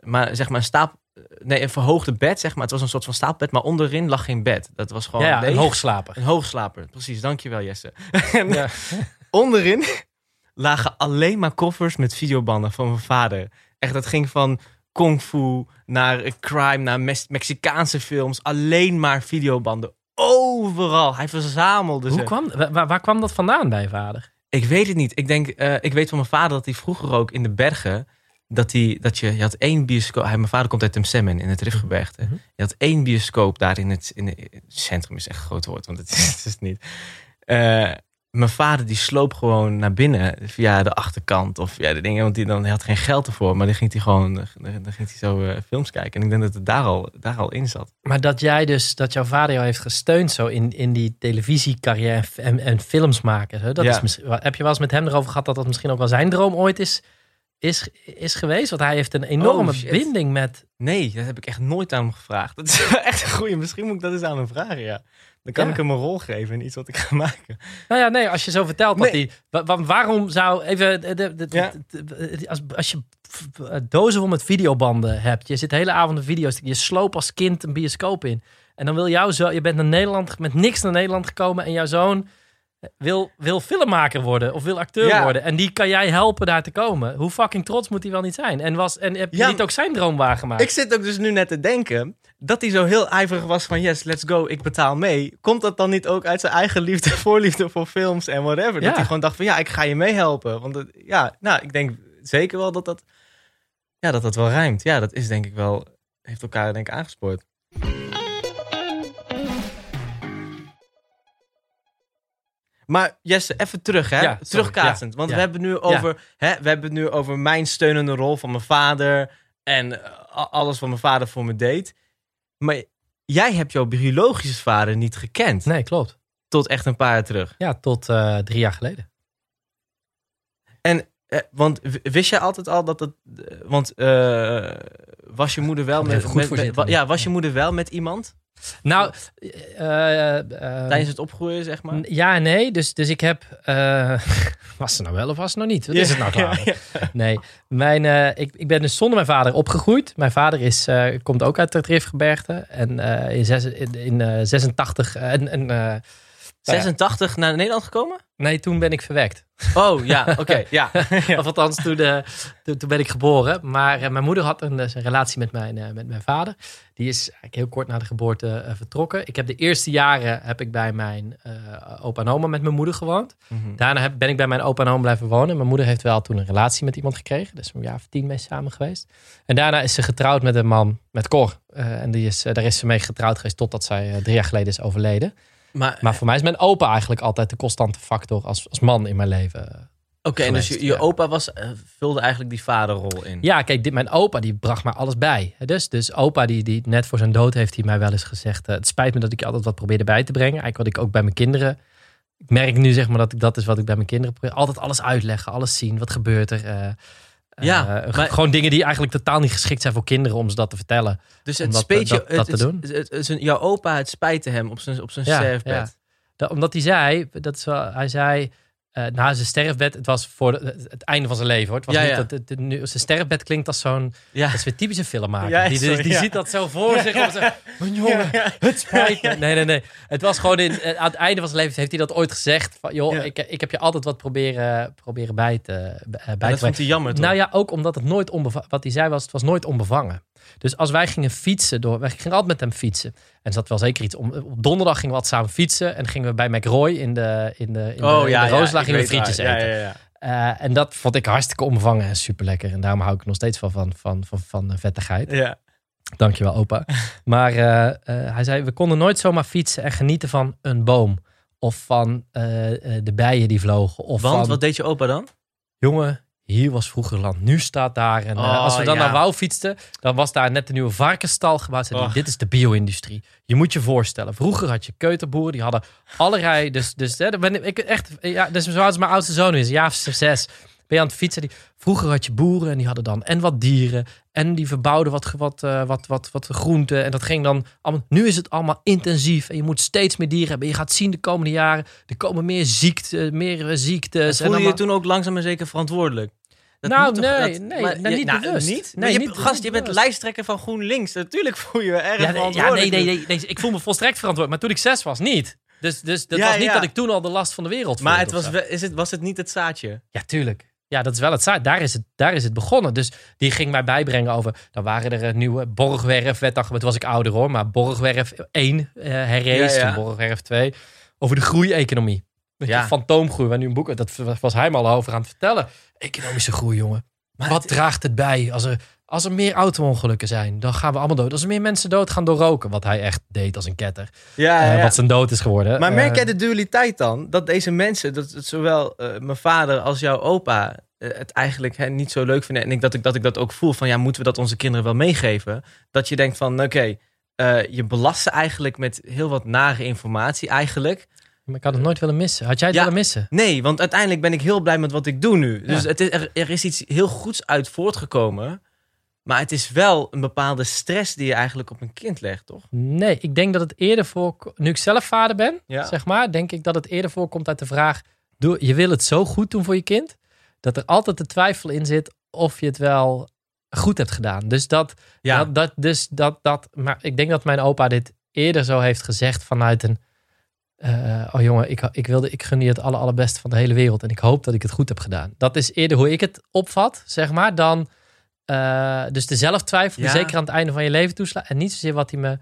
maar zeg maar een stapel. Nee, een verhoogde bed, zeg maar. Het was een soort van stapelbed, maar onderin lag geen bed. Dat was gewoon ja, een hoogslaper. Een hoogslaper, precies. Dankjewel, Jesse. en, ja. onderin lagen alleen maar koffers met videobanden van mijn vader. Echt, dat ging van kung fu, naar crime, naar Mexicaanse films. Alleen maar videobanden. Overal. Hij verzamelde Hoe Kwam, waar, waar, kwam dat vandaan bij vader? Ik weet het niet. Ik denk, uh, ik weet van mijn vader dat hij vroeger ook in de bergen. Dat, hij, dat je, je had één bioscoop. Hij, mijn vader komt uit Temsemmen in het Rifgebergte. Mm Je had één bioscoop daar in het, in, het centrum, is echt een groot woord, want het is, het is niet. Uh, mijn vader die sloop gewoon naar binnen via de achterkant of ja de dingen, want die dan hij had geen geld ervoor, maar dan ging hij gewoon, dan, dan ging hij zo uh, films kijken. En ik denk dat het daar al, daar al in zat. Maar dat jij dus, dat jouw vader jou heeft gesteund zo in, in die televisiecarrière en, en films maken. Hè? Dat Ja. is heb je wel eens met hem erover gehad dat dat misschien ook wel zijn droom ooit is, is, is geweest? Want hij heeft een enorme Oh, binding met. Nee, dat heb ik echt nooit aan hem gevraagd. Dat is wel echt een goeie. Misschien moet ik dat eens aan hem vragen, ja. Dan kan Ja. ik hem een rol geven in iets wat ik ga maken. Nou ja, nee, als je zo vertelt dat Nee. hij. waarom zou even. De, de, de- Ja. de- de- als, als je f- dozen vol met videobanden hebt, je zit de hele avond de video's, je sloop als kind een bioscoop in. En dan wil jouw zo, je bent naar Nederland met niks naar Nederland gekomen en jouw zoon wil, wil filmmaker worden of wil acteur Ja. worden. En die kan jij helpen daar te komen. Hoe fucking trots moet hij wel niet zijn? En, was, en heb je Ja, niet ook zijn droom waargemaakt? Ik zit ook dus nu net te denken dat hij zo heel ijverig was van yes, let's go, ik betaal mee. Komt dat dan niet ook uit zijn eigen liefde, voorliefde voor films en whatever? Ja. Dat hij gewoon dacht van ja, ik ga je meehelpen. Want ja, nou, ik denk zeker wel dat dat, ja, dat dat wel rijmt. Ja, dat is denk ik wel, heeft elkaar denk ik aangespoord. Maar Jesse, even terug, hè? Ja. Terugkaatsend. Ja, Want ja. we hebben, het nu over, hè, we hebben het nu over mijn steunende rol van mijn vader. En eh, alles wat mijn vader voor me deed. Maar jij hebt jouw biologische vader niet gekend. Nee, klopt. Tot echt een paar jaar terug. Ja, tot eh, drie jaar geleden. En, eh, want wist jij altijd al dat het... want was je moeder wel met... met- ja, was je moeder wel met iemand? Nou, eh, Tijdens het opgroeien, zeg maar? Ja nee. Dus, dus ik heb. eh, was ze nou wel of was ze nou niet? Wat is het nou klaar? Ja, Nee. Mijn, ik, ik ben dus zonder mijn vader opgegroeid. Mijn vader is, komt ook uit het Rifgebergte. En in, zes, in, in eh, 86. eh, en, en, eh, 86 naar Nederland gekomen? nee, toen ben ik verwekt. Oh, ja, oké. ja. ja. Of althans, toen, eh, toen, toen ben ik geboren. Maar eh, mijn moeder had een, dus een relatie met mijn, eh, met mijn vader. Die is eigenlijk heel kort na de geboorte eh, vertrokken. Ik heb de eerste jaren heb ik bij mijn eh, opa en oma met mijn moeder gewoond. Mhm. Daarna heb, ben ik bij mijn opa en oom blijven wonen. Mijn moeder heeft wel toen een relatie met iemand gekregen. Dus een jaar of tien mee samen geweest. En daarna is ze getrouwd met een man, met Cor. Eh, en die is, eh, daar is ze mee getrouwd geweest totdat zij eh, drie jaar geleden is overleden. Maar, Maar voor mij is mijn opa eigenlijk altijd de constante factor als, als man in mijn leven. oké, en dus je, je ja. opa was, eh, vulde eigenlijk die vaderrol in. Ja, kijk, dit, mijn opa die bracht mij alles bij. Dus, dus opa die, die net voor zijn dood heeft hij mij wel eens gezegd... eh, het spijt me dat ik je altijd wat probeerde bij te brengen. Eigenlijk wat ik ook bij mijn kinderen... Ik merk nu zeg maar dat ik, dat is wat ik bij mijn kinderen probeer. Altijd alles uitleggen, alles zien. Wat gebeurt er? eh, Ja, eh, maar- Gewoon dingen die eigenlijk totaal niet geschikt zijn voor kinderen om ze dat te vertellen. Dus het dat- speet je, dat- dat het- te doen? het- het- het- jouw opa, het spijtte hem op zijn, op zijn Ja, sterfbed. ja. Da- omdat hij zei, dat is wel, hij zei, eh, na zijn sterfbed, het was voor de- het einde van zijn leven hoor. Het was Ja, niet ja. dat het, het- nu, zijn sterfbed klinkt als zo'n, Ja. dat is weer typische filmmaker. Ja, die sorry, die ziet dat zo voor zich. zo, "Mijn jongen, het spijt me. Nee, nee, nee. Het was gewoon in, eh, aan het einde van zijn leven heeft hij dat ooit gezegd. Van, joh, ik, ik heb je altijd wat proberen, proberen bij te, bij te dat brengen. vond hij jammer, toch? Nou ja, ook omdat het nooit onbevangen... Wat hij zei was, het was nooit onbevangen. Dus als wij gingen fietsen, door, wij gingen altijd met hem fietsen. En zat wel zeker iets om. Op donderdag gingen we wat samen fietsen. En gingen we bij McRoy in de, in de, in de, oh in ja, de ja, gingen we frietjes waar. eten. Ja. Eh, en dat vond ik hartstikke onbevangen en super lekker. En daarom hou ik er nog steeds van, van, van, van, van eh, vettigheid. Ja. Dankjewel, opa. maar eh, hij zei, we konden nooit zomaar fietsen en genieten van een boom. Of van de bijen die vlogen. Of Want, van, wat deed je opa dan? jongen, hier was vroeger land. Nu staat daar. En eh, Oh, als we dan ja. naar Wouw fietsten, dan was daar net de nieuwe varkensstal gebouwd. Och. dit is de bio-industrie. Je moet je voorstellen. Vroeger had je keuterboeren, die hadden allerlei. Dus, dus hè, dan ben ik echt. Ja, dus zoals mijn oudste zoon is, een jaar of zes. Ben je aan het fietsen? Die, vroeger had je boeren en die hadden dan en wat dieren. En die verbouwden wat, wat, eh, wat, wat, wat groenten. En dat ging dan allemaal. Nu is het allemaal intensief. En je moet steeds meer dieren hebben. Je gaat zien de komende jaren. Er komen meer ziekte, meer eh, ziektes. en Voelde je je toen ook langzaam maar zeker verantwoordelijk? Dat Nou, toch- nee, dat- nee, maar nee, je- niet nou, bewust. Niet? Nee, je, niet- gast, niet je bent bewust. lijsttrekker van GroenLinks. Natuurlijk voel je je erg Ja, nee, ja, verantwoordelijk. nee, nee, nee, nee, Ik voel me volstrekt verantwoordelijk. Maar toen ik zes was, niet. Dus, dus dat Ja, was niet ja. dat ik toen al de last van de wereld Maar voelde het of was, is het, was het niet het zaadje? Ja, tuurlijk. Ja, dat is wel het zaad. Daar is het, daar is het begonnen. Dus die ging mij bijbrengen over... Dan waren er een nieuwe Borgwerf. Werd dan, toen was ik ouder hoor. Maar Borgwerf 1 eh herrees. Ja, ja. Toen Borgwerf 2. Over de groeieconomie. Je, Ja. fantoomgroei. Waar nu een boek... Dat was hij me al over aan het vertellen. Economische groei, jongen. Maar Wat het- draagt het bij als er als er meer auto-ongelukken zijn, dan gaan we allemaal dood. Als er meer mensen dood gaan door roken, wat hij echt deed als een ketter. Ja, uh, Wat zijn dood is geworden. Maar merk Uh, jij de dualiteit dan? Dat deze mensen, dat zowel uh, mijn vader als jouw opa uh, het eigenlijk hè, niet zo leuk vinden. En ik, dat, ik, dat ik dat ook voel van ja, moeten we dat onze kinderen wel meegeven? Dat je denkt van oké, okay, je belast ze eigenlijk met heel wat nare informatie eigenlijk. Maar ik had het nooit willen missen. Had jij het ja, willen missen? Nee, want uiteindelijk ben ik heel blij met wat ik doe nu. Dus ja. het is, er, er is iets heel goeds uit voortgekomen. Maar het is wel een bepaalde stress die je eigenlijk op een kind legt, toch? Nee, ik denk dat het eerder voor... Nu ik zelf vader ben, Ja. zeg maar... denk ik dat het eerder voorkomt uit de vraag... Je wil het zo goed doen voor je kind... dat er altijd de twijfel in zit of je het wel goed hebt gedaan. Dus dat... Ja. dat, dat dus dat, dat maar ik denk dat mijn opa dit eerder zo heeft gezegd vanuit een... eh, oh jongen, ik, ik, wilde, ik gun je het aller, allerbeste van de hele wereld. En ik hoop dat ik het goed heb gedaan. Dat is eerder hoe ik het opvat, zeg maar, dan... Uh, dus de zelftwijfel, Ja. zeker aan het einde van je leven toeslaat. En niet zozeer wat hij me,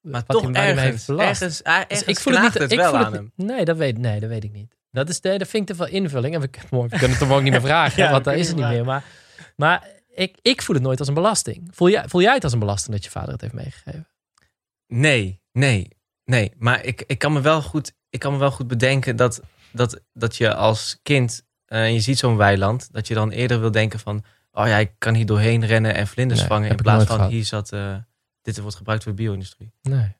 Maar wat toch hij, me ergens, heeft belast. ergens, ergens Dus ik voel het niet. het ik wel voel aan het, hem. Nee, dat weet, nee, dat weet ik niet. Dat, is de, dat vind ik te veel invulling. En we, kunnen- we kunnen het hem ook niet meer vragen, Ja, want daar is het niet meer. Maar, maar ik, ik voel het nooit als een belasting. Voel jij, voel jij het als een belasting dat je vader het heeft meegegeven? Nee, nee, nee. Maar ik, ik, kan me wel goed, ik kan me wel goed bedenken dat, dat, dat je als kind, eh, en je ziet zo'n weiland, dat je dan eerder wil denken van, oh ja, ik kan hier doorheen rennen en vlinders Nee, vangen. In plaats van, gehad. hier zat, eh, dit wordt gebruikt voor de bio-industrie. Nee.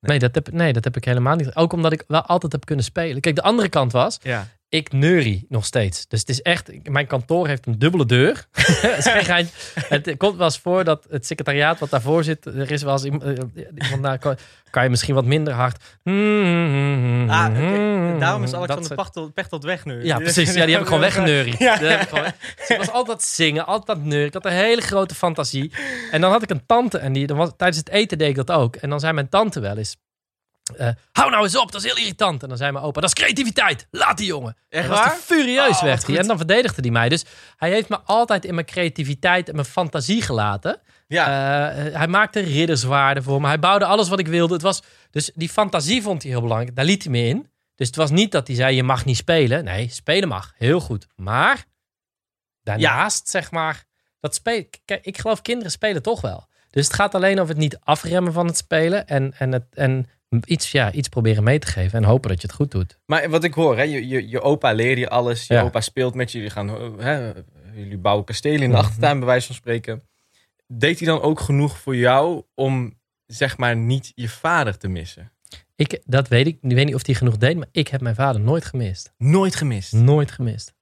Nee, dat heb, nee, dat heb ik helemaal niet. Ook omdat ik wel altijd heb kunnen spelen. Kijk, de andere kant was, Ja. ik neurie nog steeds. Dus het is echt, mijn kantoor heeft een dubbele deur. Het het komt wel eens voor dat het secretariaat wat daarvoor zit, er is wel eens iemand, eh, iemand kan, kan je misschien wat minder hard. Ah, oké. Daarom is Alexander soort- Pechtold, weg nu. Ja, precies. Ja, die heb ik gewoon weggeneuried. Ja. Ik gewoon Dus ik was altijd zingen, altijd neuren. Ik had een hele grote fantasie. En dan had ik een tante en die, dan was, tijdens het eten deed ik dat ook. En dan zei mijn tante wel eens... eh, hou nou eens op, dat is heel irritant. En dan zei mijn opa, dat is creativiteit. Laat die jongen. Echt was waar? furieus Oh, werd hij. En dan verdedigde hij mij. Dus hij heeft me altijd in mijn creativiteit en mijn fantasie gelaten. Ja. Eh, hij maakte ridderswaarden voor me. Hij bouwde alles wat ik wilde. Het was, dus die fantasie vond hij heel belangrijk. Daar liet hij me in. Dus het was niet dat hij zei, je mag niet spelen. Nee, spelen mag. Heel goed. Maar daarnaast, zeg maar, dat spelen... Kijk, ik geloof kinderen spelen toch wel. Dus het gaat alleen over het niet afremmen van het spelen. En, en, het, en iets, ja, iets proberen mee te geven. En hopen dat je het goed doet. Maar wat ik hoor, hè, je, je, je opa leerde je alles. Je Ja. opa speelt met je. Jullie, gaan, hè, jullie bouwen kastelen in de Mhm. achtertuin, bij wijze van spreken. Deed hij dan ook genoeg voor jou om, zeg maar, niet je vader te missen? Ik, dat weet ik. Ik weet niet of hij genoeg deed. Maar ik heb mijn vader nooit gemist. Nooit gemist. Nooit gemist.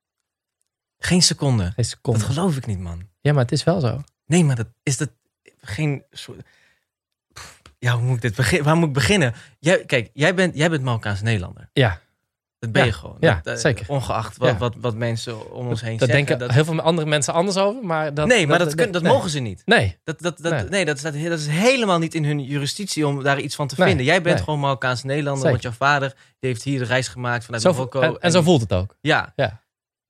Geen seconde. Geen Dat seconde. geloof ik niet, man. Ja, maar het is wel zo. Nee, maar dat is dat geen soort. Ja, hoe moet ik dit beginnen? Waar moet ik beginnen? Jij, kijk, jij bent, jij bent Marokkaans Nederlander. Ja, Dat ben Ja, je gewoon. ja, Dat, eh, zeker. Ongeacht wat, Ja. wat, wat mensen om ons heen zeggen. denken dat- heel veel andere mensen anders over. Maar dat, nee, maar dat, dat nee. mogen ze niet. Nee, Dat, dat, dat, Nee. nee. dat, staat, dat is helemaal niet in hun jurisdictie om daar iets van te Nee, vinden. Jij bent gewoon Marokkaans Nederlander, want jouw vader die heeft hier de reis gemaakt vanuit Marokko. en, en zo voelt het ook. Ja. Ja.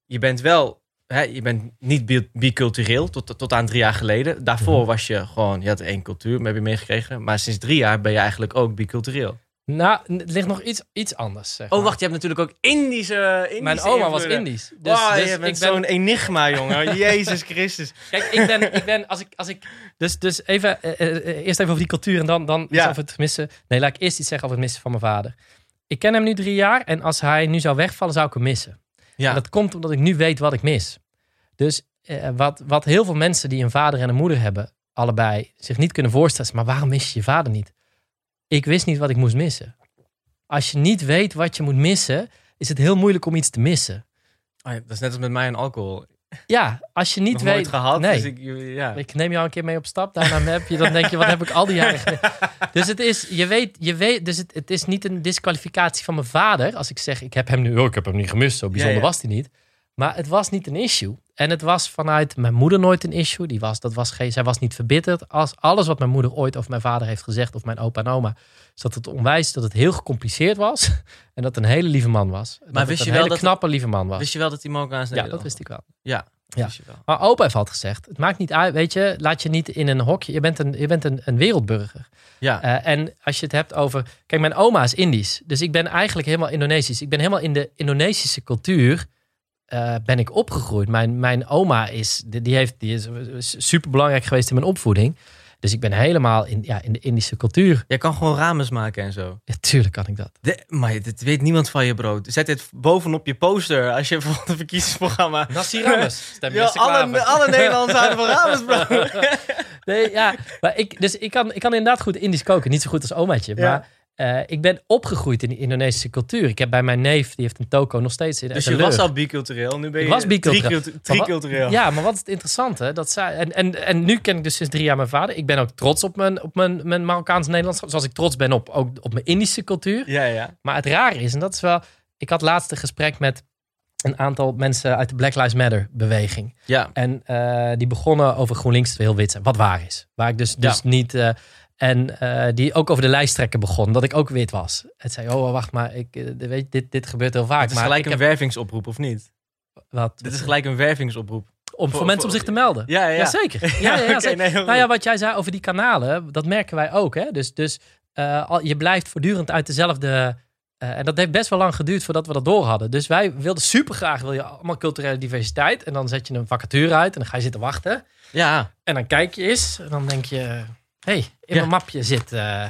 Je bent wel, hè, je bent niet bi- bicultureel tot, tot aan drie jaar geleden. Daarvoor Mhm. was je gewoon, je had één cultuur, heb je meegekregen. Maar sinds drie jaar ben je eigenlijk ook bicultureel. Nou, het ligt nog iets, iets anders. Zeg Oh, wacht, je hebt natuurlijk ook Indische. Indische Mijn oma was invloeden. Indisch. Dus, Wow, dus je bent ik ben, zo'n enigma, jongen. Jezus Christus. Kijk, ik ben, ik ben als ik, als ik, dus, dus even, eh, eh, eh, eerst even over die cultuur en dan, dan Ja. over het missen. Nee, laat ik eerst iets zeggen over het missen van mijn vader. Ik ken hem nu drie jaar en als hij nu zou wegvallen, zou ik hem missen. Ja, En dat komt omdat ik nu weet wat ik mis. Dus wat, wat heel veel mensen die een vader en een moeder hebben, allebei, zich niet kunnen voorstellen, maar waarom mis je je vader niet? Ik wist niet wat ik moest missen. Als je niet weet wat je moet missen, is het heel moeilijk om iets te missen. Oh ja, dat is net als met mij en alcohol. Ja, als je niet Nog weet. nooit gehad. Nee. Dus ik, ja. Ik neem jou een keer mee op stap. Daarna heb je, dan denk je, wat heb ik al die jaren? Dus het is, je weet, je weet, dus het, het is niet een disqualificatie van mijn vader. Als ik zeg, ik heb hem nu, oh, ik heb hem niet gemist. Zo bijzonder Ja, ja. was hij niet. Maar het was niet een issue. En het was vanuit mijn moeder nooit een issue. Die was, dat was geen, zij was niet verbitterd. Als alles wat mijn moeder ooit over mijn vader heeft gezegd, of mijn opa en oma, is dat het onwijs dat het heel gecompliceerd was. En dat het een hele lieve man was. Dat het wist een je wel hele dat- knappe lieve man was. Wist je wel dat die Marokkaans ja, Nederlander dat wist ik wel. Ja, dat Ja. wist je wel. Maar opa heeft altijd gezegd, het maakt niet uit, weet je, laat je niet in een hokje. Je bent een, je bent een, een wereldburger. Ja, Eh, en als je het hebt over, kijk, mijn oma is Indisch, dus ik ben eigenlijk helemaal Indonesisch. Ik ben helemaal in de Indonesische cultuur ben ik opgegroeid. Mijn, mijn oma is, die, heeft, die is super belangrijk geweest in mijn opvoeding. Dus ik ben helemaal in, ja, in de Indische cultuur. Jij kan gewoon ramens maken en zo. Ja, tuurlijk kan ik dat. De, maar dit weet niemand van je brood. Zet dit bovenop je poster als je voor het verkiezingsprogramma... Nassi Rames. Ja, alle, alle Nederlanders houden van Rames, bro. nee, ja. Maar ik, dus ik kan, ik kan inderdaad goed Indisch koken. Niet zo goed als omaatje. Maar uh, ik ben opgegroeid in de Indonesische cultuur. Ik heb bij mijn neef, die heeft een toko nog steeds in Dus je was al bicultureel, nu ben je ik was bicultureel. tricultureel. Ja, maar wat is het interessante? Dat zij, en, en, en nu ken ik dus sinds drie jaar mijn vader. Ik ben ook trots op mijn, op mijn, mijn Marokkaans-Nederlands. Zoals ik trots ben op, ook op mijn Indische cultuur. Ja, ja. Maar het rare is, en dat is wel... Ik had laatst een gesprek met een aantal mensen uit de Black Lives Matter beweging. Ja. En uh, die begonnen over GroenLinks heel wit zijn. Wat waar is. Waar ik dus, dus niet... Uh, en uh, die ook over de lijsttrekker begon, dat ik ook wit was. Het zei, oh wacht maar, ik, weet, dit, dit gebeurt heel vaak. Het is maar gelijk een heb... wervingsoproep, of niet? Wat? Dit is gelijk een wervingsoproep. Om voor, voor mensen om zich te melden. Ja, ja. zeker. Ja, ja, ja, okay, nee, nou ja, wat jij zei over die kanalen, dat merken wij ook. Hè? Dus, dus uh, je blijft voortdurend uit dezelfde... Uh, en dat heeft best wel lang geduurd voordat we dat door hadden. Dus wij wilden super graag, wil je allemaal culturele diversiteit. En dan zet je een vacature uit en dan ga je zitten wachten. Ja. En dan kijk je eens en dan denk je hey, in mijn mapje zit. Uh,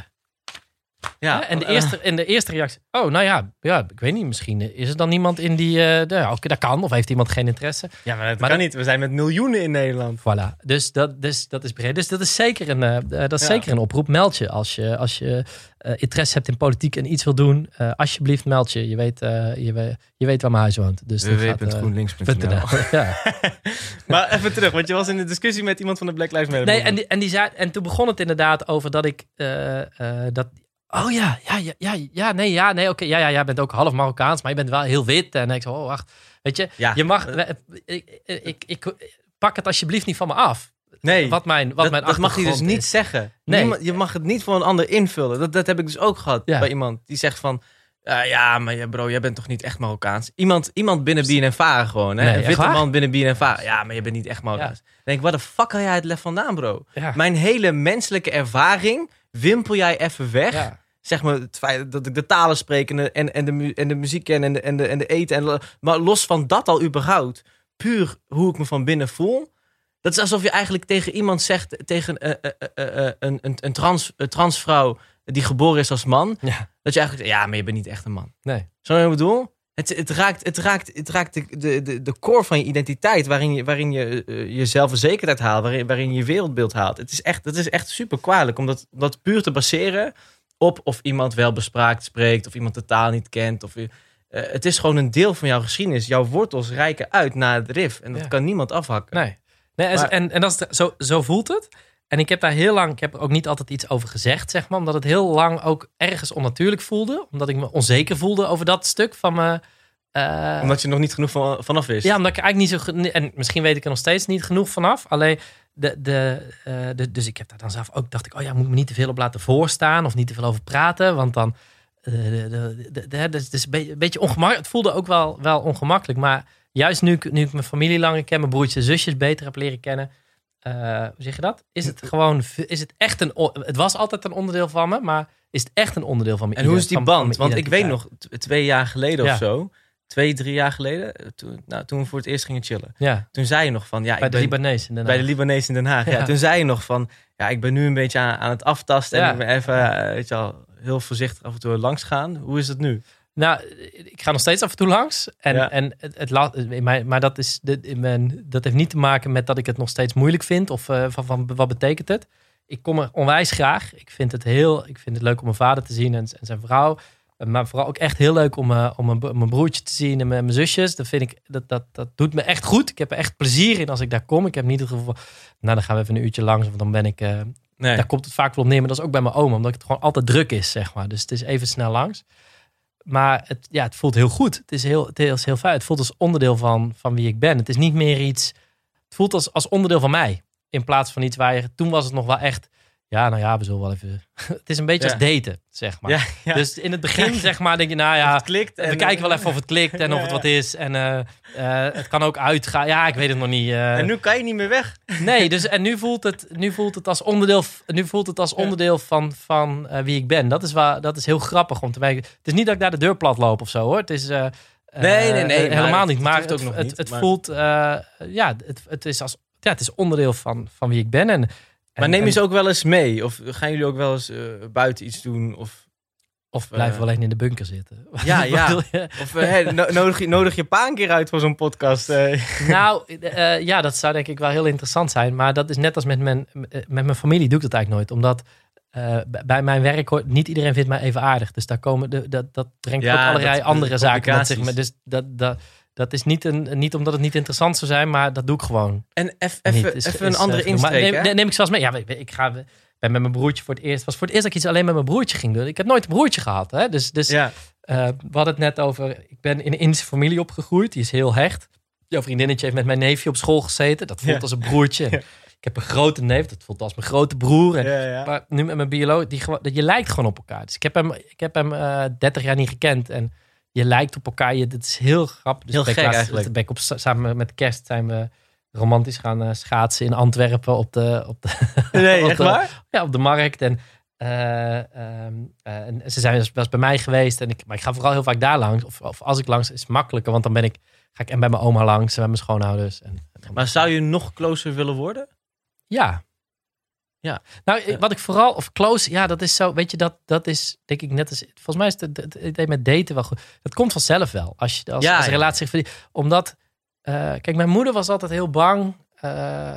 ja, en, de eerste, en de eerste reactie. Oh, nou ja, ja, ik weet niet. Misschien is er dan niemand in die. Uh, de, dat kan, of heeft iemand geen interesse? Ja, maar dat kan niet. We zijn met miljoenen in Nederland. Voilà. Dus dat, dus, dat is breed. Dus dat is zeker een, uh, dat is ja. zeker een oproep. Meld je als je, als je uh, interesse hebt in politiek en iets wil doen. alsjeblieft, meld je. Je weet, je, je weet waar mijn huis woont. Dus www.groenlinks.nl ja. maar even terug, want je was in de discussie met iemand van de Black Lives Matter. Nee, en, die, en, die zei, en toen begon het inderdaad over dat ik. dat, Oh ja, ja, ja, ja, ja nee, ja, nee, oké, ja, ja, jij bent ook half Marokkaans, maar je bent wel heel wit. En ik zo, oh, wacht, weet je, ja. je mag, ik, ik, ik, pak het alsjeblieft niet van me af. Nee, wat mijn, wat dat, mijn dat mag je dus niet zeggen. Nee. je mag het niet voor een ander invullen. Dat, dat heb ik dus ook gehad ja. bij iemand die zegt van, uh, ja, maar bro, jij bent toch niet echt Marokkaans? Iemand, iemand binnen BNNVARA gewoon, hè? Nee, een witte man binnen BNNVARA. Ja, maar je bent niet echt Marokkaans. Ja. Dan denk ik, wat de fuck haal jij het lef vandaan, bro? Mijn hele menselijke ervaring wimpel jij even weg... Zeg maar, het feit dat ik de talen spreek en de, en, en de, en de muziek ken en de, en de, en de eten. En, maar los van dat al überhaupt, puur hoe ik me van binnen voel. Dat is alsof je eigenlijk tegen iemand zegt, tegen uh, uh, uh, een, een, een, trans, een transvrouw die geboren is als man. Ja. Dat je eigenlijk ja, maar je bent niet echt een man. Nee. Zo ik bedoel? Het, het raakt, het raakt, het raakt de, de, de, de core van je identiteit, waarin je, waarin je je zelfverzekerdheid haalt, waarin, waarin je je wereldbeeld haalt. Het is echt, het is echt super kwalijk om dat, dat puur te baseren op of iemand wel bespraakt spreekt, of iemand de taal niet kent. Of, uh, het is gewoon een deel van jouw geschiedenis. Jouw wortels rijken uit naar het RIF. En dat kan niemand afhakken. Nee, nee en, en, en dat is, zo, zo voelt het. En ik heb daar heel lang, ik heb er ook niet altijd iets over gezegd, zeg maar. Omdat het heel lang ook ergens onnatuurlijk voelde. Omdat ik me onzeker voelde over dat stuk van me. Uh, omdat je nog niet genoeg van, vanaf wist. Ja, omdat ik eigenlijk niet zo. En misschien weet ik er nog steeds niet genoeg vanaf. Alleen de, de, uh, de, dus ik heb daar dan zelf ook, dacht ik, oh ja, moet me niet te veel op laten voorstaan of niet te veel over praten, want dan, uh, de, de, de, dus, dus een beetje ongemakkelijk. Het voelde ook wel, wel ongemakkelijk, maar juist nu, nu ik mijn familie langer ken, mijn broertjes en zusjes beter heb leren kennen, uh, hoe zeg je dat? Is het gewoon, is het echt een, het was altijd een onderdeel van me, maar is het echt een onderdeel van me? En hoe is die band? Want ik weet nog, twee jaar geleden ja. of zo, twee, drie jaar geleden, eh, toen, nou, toen we voor het eerst gingen chillen. Ja. Toen zei je nog van... Ja, bij de Libanees in Den Haag. Bij de Libanees in Den Haag, ja. Toen zei je nog van... Ja, ik ben nu een beetje aan, aan het aftasten. En ik ben even, uh, weet je al, heel voorzichtig af en toe langs gaan. Hoe is het nu? Nou, ik ga nog steeds af en toe langs. En, ja. en het, het laat, maar dat, is, dat heeft niet te maken met dat ik het nog steeds moeilijk vind. Of uh, van, van wat betekent het. Ik kom er onwijs graag. Ik vind het heel, ik vind het leuk om mijn vader te zien en, en zijn vrouw. Maar vooral ook echt heel leuk om, uh, om mijn, broertje te zien en mijn, mijn, zusjes. Dat vind ik, dat, dat, dat doet me echt goed. Ik heb er echt plezier in als ik daar kom. Ik heb niet het gevoel van, nou dan gaan we even een uurtje langs. Of dan ben ik, uh, nee. daar komt het vaak wel op neer. Maar dat is ook bij mijn oma, omdat het gewoon altijd druk is, zeg maar. Dus het is even snel langs. Maar het, ja, het voelt heel goed. Het is heel, het is heel fijn. Het voelt als onderdeel van, van wie ik ben. Het is niet meer iets, het voelt als, als onderdeel van mij. In plaats van iets waar je, toen was het nog wel echt ja, nou ja, we zullen wel even. het is een beetje als daten, zeg maar. Ja, ja. Dus in het begin, zeg maar, denk je, nou ja, het klikt en, we kijken wel even of het klikt en of het wat is. En uh, uh, het kan ook uitgaan. Ja, ik weet het nog niet. Uh. En nu kan je niet meer weg. nee, dus en nu voelt het, nu voelt het als onderdeel, nu voelt het als onderdeel van, van wie ik ben. Dat is, waar, dat is heel grappig om te weten. Het is niet dat ik daar de deur plat loop of zo hoor. Het is nee, nee, nee. helemaal niet. Maar het, ook nog het, niet, het voelt, ja, het, het, is als, ja, het is onderdeel van, van wie ik ben. En, maar neem je ze ook wel eens mee? Of gaan jullie ook wel eens buiten iets doen? Of of blijven we alleen in de bunker zitten. Ja, ja. Of uh, nodig, je, nodig je pa een keer uit voor zo'n podcast? Nou, ja, dat zou denk ik wel heel interessant zijn. Maar dat is net als met mijn, met mijn familie doe ik dat eigenlijk nooit. Omdat bij mijn werk hoort niet iedereen vindt mij even aardig. Dus daar komen de, dat, dat brengt ja, ook allerlei andere zaken met zich. Dus dat, dat, dat is niet, een, niet omdat het niet interessant zou zijn, maar dat doe ik gewoon. En even, een andere insteek. Neem, neem, ik zelfs mee. Ja, ik ga ben met mijn broertje voor het eerst. was voor het eerst dat ik iets alleen met mijn broertje ging doen. Ik heb nooit een broertje gehad. Hè? Dus, dus ja. Uh, we hadden het net over. Ik ben in een Indische familie opgegroeid. Die is heel hecht. Jouw vriendinnetje heeft met mijn neefje op school gezeten. Dat voelt als een broertje. Ik heb een grote neef. Dat voelt als mijn grote broer. En, Maar nu met mijn bioloog. Die, je lijkt gewoon op elkaar. Dus ik heb hem, ik heb hem uh, eh, 30 jaar niet gekend. En je lijkt op elkaar. Je, dat is heel grappig. Dus heel gek eigenlijk. Ben ik op, samen met kerst zijn we romantisch gaan uh, schaatsen in Antwerpen op de, op de, nee, echt waar? Ja, op de markt. En, uh, en ze zijn dus, bij mij geweest. En ik, maar ik ga vooral heel vaak daar langs. Of, of als ik langs, is het makkelijker. Want dan ben ik, ga ik en bij mijn oma langs en bij mijn schoonouders. En, maar zou je nog closer willen worden? Ja. Ja. Nou, wat ik vooral, of close, ja, dat is zo, weet je, dat, dat is denk ik net als, volgens mij is het, het, idee met daten wel goed. Het komt vanzelf wel, als je als, ja, als relatie zich Omdat uh, kijk, mijn moeder was altijd heel bang. Uh,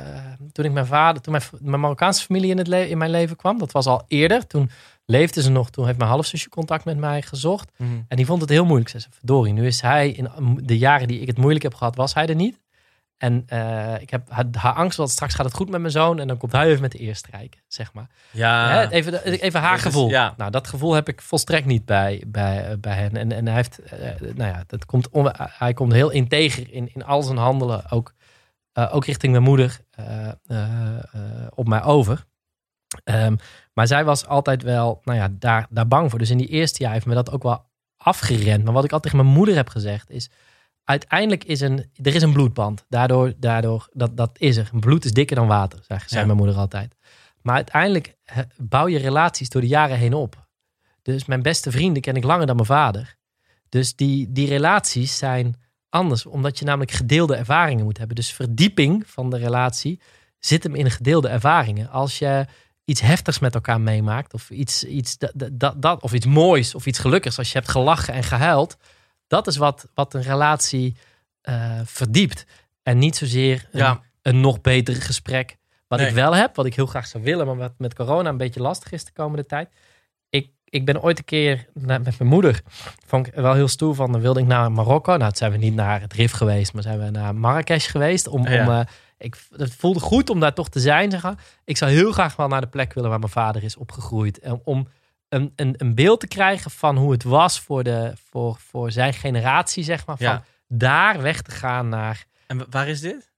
toen ik mijn vader, toen mijn, mijn Marokkaanse familie in, het in mijn leven kwam, dat was al eerder. Toen leefde ze nog, toen heeft mijn halfzusje contact met mij gezocht. Mhm. En die vond het heel moeilijk. Ze zei, verdorie, nu is hij, in de jaren die ik het moeilijk heb gehad, was hij er niet. En uh, ik heb haar, angst, want straks gaat het goed met mijn zoon. En dan komt hij even met de eerste strijken, zeg maar. Ja. even, even haar gevoel. Ja. Nou, dat gevoel heb ik volstrekt niet bij, bij, bij hen. En, en hij heeft, uh, nou ja, dat komt hij komt heel integer in, in al zijn handelen. Ook, ook richting mijn moeder op mij over. Um, maar zij was altijd wel, nou ja, daar, daar bang voor. Dus in die eerste jaar heeft me dat ook wel afgerend. Maar wat ik altijd tegen mijn moeder heb gezegd is uiteindelijk is een, er is een bloedband. Daardoor, daardoor dat, dat is er. Bloed is dikker dan water, zei mijn moeder altijd. Maar uiteindelijk bouw je relaties door de jaren heen op. Dus mijn beste vrienden ken ik langer dan mijn vader. Dus die, die relaties zijn anders, omdat je namelijk gedeelde ervaringen moet hebben. Dus verdieping van de relatie zit hem in gedeelde ervaringen. Als je iets heftigs met elkaar meemaakt, of iets, iets, dat, dat, dat, of iets moois, of iets gelukkigs, als je hebt gelachen en gehuild, dat is wat, wat een relatie uh, verdiept. En niet zozeer een, een nog beter gesprek. Wat ik wel heb, wat ik heel graag zou willen, maar wat met corona een beetje lastig is de komende tijd. Ik, ik ben ooit een keer met mijn moeder, vond ik wel heel stoer van, dan wilde ik naar Marokko. Nou, zijn we niet naar het Rif geweest, maar zijn we naar Marrakesh geweest. Om, om, uh, ik, het voelde goed om daar toch te zijn. Zeg Ik zou heel graag wel naar de plek willen waar mijn vader is opgegroeid. En om een, een, een beeld te krijgen van hoe het was voor, de, voor, voor zijn generatie, zeg maar. Van daar weg te gaan naar... En waar is dit?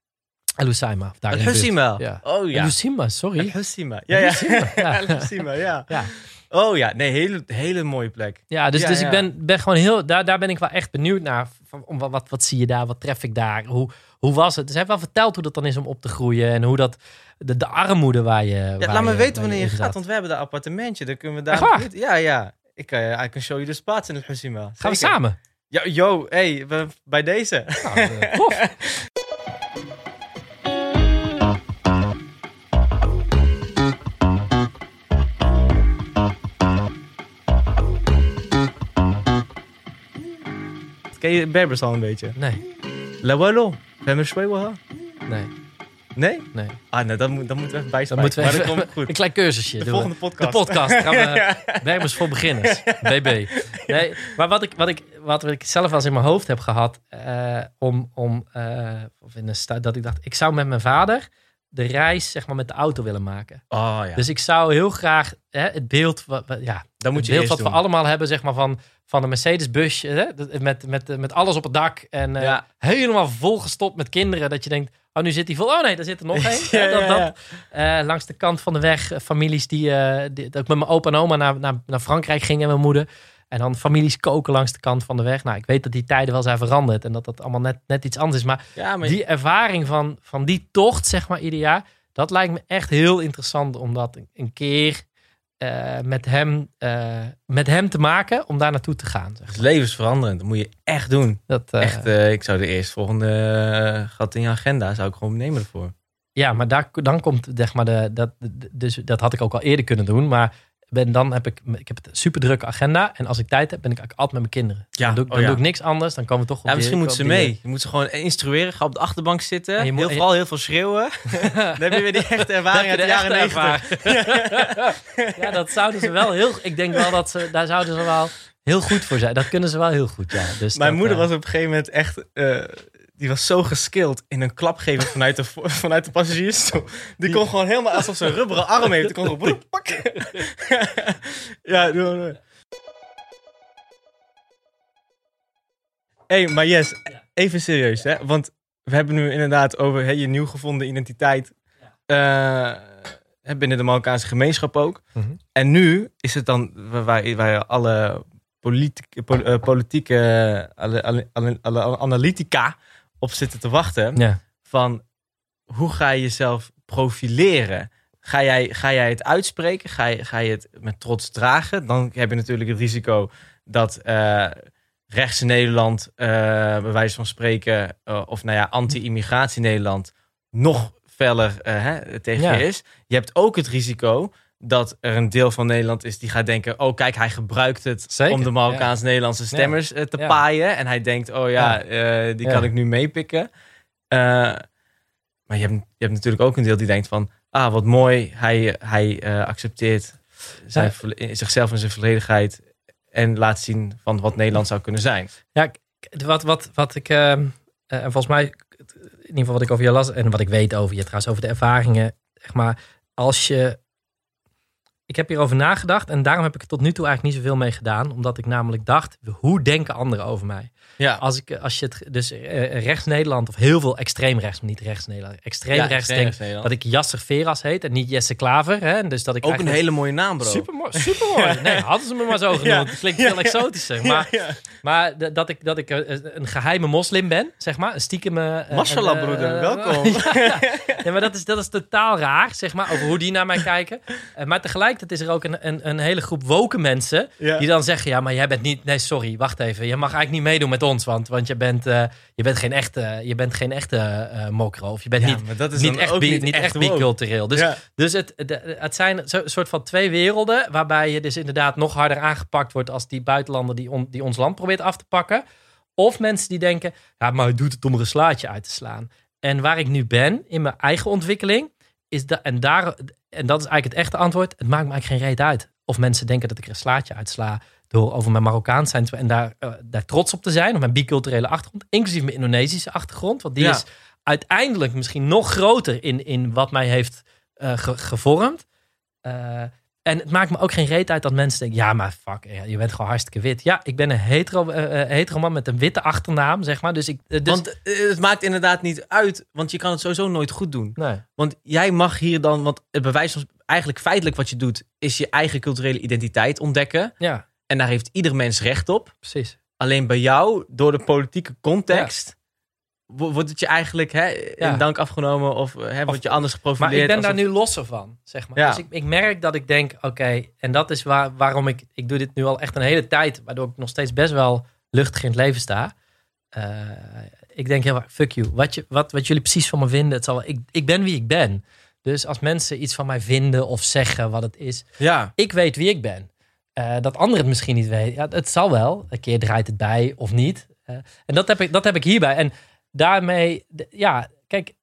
El Husseima. Ja. Oh ja. El Husseima, sorry. El Husseima. Ja, ja. Ja. ja. Oh ja, nee, hele, hele mooie plek. Ja, dus, dus ik ben, ben gewoon heel, daar, daar ben ik wel echt benieuwd naar. Van, wat, wat, wat zie je daar? Wat tref ik daar? Hoe, hoe was het? Dus hij heeft wel verteld hoe dat dan is om op te groeien en hoe dat, de, de armoede waar je. Ja, waar laat me weten wanneer je, gaat, want we hebben daar appartementje. Dan kunnen we daar. Ja, ja. Ik, uh, I can show you the spots in het Husima. Gaan we samen? Ja, yo, hey, bij deze. Nou, uh, tof. Ken je Berbers al een beetje? Nee. La Wallo. Berbers Nee. Nee? Nee. Ah, nee, dat, moet, dat moeten we even bijspijken. Dan moeten we even, maar goed. Een klein cursusje. De volgende podcast. De podcast. Gaan we Berbers voor beginners. BB. Nee, maar wat ik, wat ik, wat ik zelf eens in mijn hoofd heb gehad, uh, om, om uh, of in een dat ik dacht, ik zou met mijn vader de reis zeg maar, met de auto willen maken. Oh, ja. Dus ik zou heel graag hè, het beeld, wat, ja, Dan moet je beeld wat doen. we allemaal hebben, zeg maar, van, van een Mercedes-busje met, met, met alles op het dak en uh, ja. helemaal volgestopt met kinderen. Dat je denkt, oh, nu zit hij vol. Oh nee, daar zit er nog één. ja, dat, dat. Uh, langs de kant van de weg, families die, uh, die, dat ik met mijn opa en oma naar, naar, naar Frankrijk ging en mijn moeder. En dan families koken langs de kant van de weg. Nou, ik weet dat die tijden wel zijn veranderd en dat dat allemaal net, net iets anders is. Maar, ja, maar die ervaring van, van die tocht, zeg maar, ieder jaar, dat lijkt me echt heel interessant om dat een keer uh, met, hem, uh, met hem te maken om daar naartoe te gaan. Zeg. Het is levensveranderend. Dat moet je echt doen. Dat, uh, echt, ik zou de eerstvolgende gat in je agenda zou ik gewoon nemen ervoor. Ja, maar daar, dan komt zeg maar de, dat, dus dat had ik ook al eerder kunnen doen. Maar ben, dan heb ik, ik heb een super drukke agenda. En als ik tijd heb, ben ik altijd met mijn kinderen. Ja. Dan, doe, ik, dan oh, doe ik niks anders. Dan komen we toch op Ja, misschien moeten ze mee. Je moet ze gewoon instrueren. Ga op de achterbank zitten. Je heel, vooral heel veel schreeuwen. dan heb je weer die echte ervaring uit de, jaren negentig. ja, dat zouden ze wel heel... Ik denk wel dat ze... Daar zouden ze wel heel goed voor zijn. Dat kunnen ze wel heel goed, ja. Dus Mijn dat, moeder was op een gegeven moment echt... Uh, die was zo geskild in een klap geven vanuit de, vanuit de passagiersstoel. Die kon gewoon helemaal alsof ze een rubberen arm heeft. Die kon gewoon pakken. ja, doe maar. Hé, hey, maar yes, even serieus, hè? Want we hebben nu inderdaad over hey, je nieuw gevonden identiteit. Uh, binnen de Marokkaanse gemeenschap ook. Mm -hmm. En nu is het dan waar, waar alle politieke, politieke analytica op zitten te wachten. Ja. Van hoe ga je jezelf profileren? Ga jij, ga jij het uitspreken? Ga je, ga je het met trots dragen? Dan heb je natuurlijk het risico dat uh, rechts Nederland, uh, bij wijze van spreken, uh, of nou ja, anti-immigratie Nederland, nog feller hè, tegen je is. Je hebt ook het risico dat er een deel van Nederland is die gaat denken: oh, kijk, hij gebruikt het Zeker, om de Marokkaans-Nederlandse stemmers ja. te paaien. En hij denkt: oh ja, uh, die kan ik nu meepikken. Uh, maar je hebt, je hebt natuurlijk ook een deel die denkt: van ah, wat mooi, hij, hij uh, accepteert zijn, zichzelf en zijn volledigheid en laat zien van wat Nederland zou kunnen zijn. Ja, wat, wat, wat ik, en volgens mij, in ieder geval wat ik over je las en wat ik weet over je trouwens, over de ervaringen, zeg maar, als je ik heb hierover nagedacht en daarom heb ik er tot nu toe eigenlijk niet zoveel mee gedaan. Omdat ik namelijk dacht, hoe denken anderen over mij? Ja. Als, ik, als je het dus uh, rechts Nederland of heel veel extreem rechts, niet rechts Nederland, extreem ja, rechts denk dat ik Jasser Veras heet en niet Jesse Klaver. Hè? Dus dat ik Ook een hele mooie naam, bro. Super mooi. Super mooi. Nee, hadden ze me maar zo genoemd. Het klinkt veel exotischer. Maar, maar dat ik, dat ik een geheime moslim ben, zeg maar. Een stiekem... Uh, Mashallah, broeder. Welkom. ja, maar dat is, dat is totaal raar, zeg maar, over hoe die naar mij kijken. maar tegelijkertijd is er ook een, een, een hele groep woken mensen die dan zeggen, ja, maar jij bent niet... Nee, sorry, wacht even. Je mag eigenlijk niet meedoen met ons, want, want je, bent, uh, je bent geen echte, je bent geen echte uh, mokro. Of je bent niet, niet, echt, bi, niet, echt, bicultureel. Dus, dus het, de, het zijn een soort van twee werelden, waarbij je dus inderdaad nog harder aangepakt wordt als die buitenlander die, on, die ons land probeert af te pakken. Of mensen die denken, ja, maar doet het om er een slaatje uit te slaan. En waar ik nu ben in mijn eigen ontwikkeling, is dat, en, daar, en dat is eigenlijk het echte antwoord, het maakt me eigenlijk geen reet uit. Of mensen denken dat ik er een slaatje uitsla door over mijn Marokkaans zijn en daar, uh, daar trots op te zijn. Of mijn biculturele achtergrond, inclusief mijn Indonesische achtergrond. Want die is uiteindelijk misschien nog groter in, in wat mij heeft uh, ge gevormd. Uh, en het maakt me ook geen reet uit dat mensen denken: ja, maar fuck, je bent gewoon hartstikke wit. Ja, ik ben een hetero, uh, hetero man met een witte achternaam, zeg maar. Dus ik, dus... Want het maakt inderdaad niet uit, want je kan het sowieso nooit goed doen. Nee. Want jij mag hier dan, want het bewijs van eigenlijk feitelijk wat je doet, is je eigen culturele identiteit ontdekken. Ja. En daar heeft ieder mens recht op. Precies. Alleen bij jou, door de politieke context, wordt het je eigenlijk hè, in dank afgenomen of hè, wordt je anders geprofileerd? Maar ik ben daar nu losser van, zeg maar. Dus ik, ik, merk dat ik denk, oké, en dat is waar, waarom ik, ik doe dit nu al echt een hele tijd, waardoor ik nog steeds best wel luchtig in het leven sta. Uh, ik denk heel vaak, fuck you. Wat, je, wat, wat jullie precies van me vinden, het zal, ik, ik ben wie ik ben. Dus als mensen iets van mij vinden of zeggen wat het is, ja. ik weet wie ik ben. Uh, dat anderen het misschien niet weten. Ja, het zal wel. Een keer draait het bij of niet. Uh, en dat heb, ik, dat heb ik hierbij. En daarmee, ja, kijk,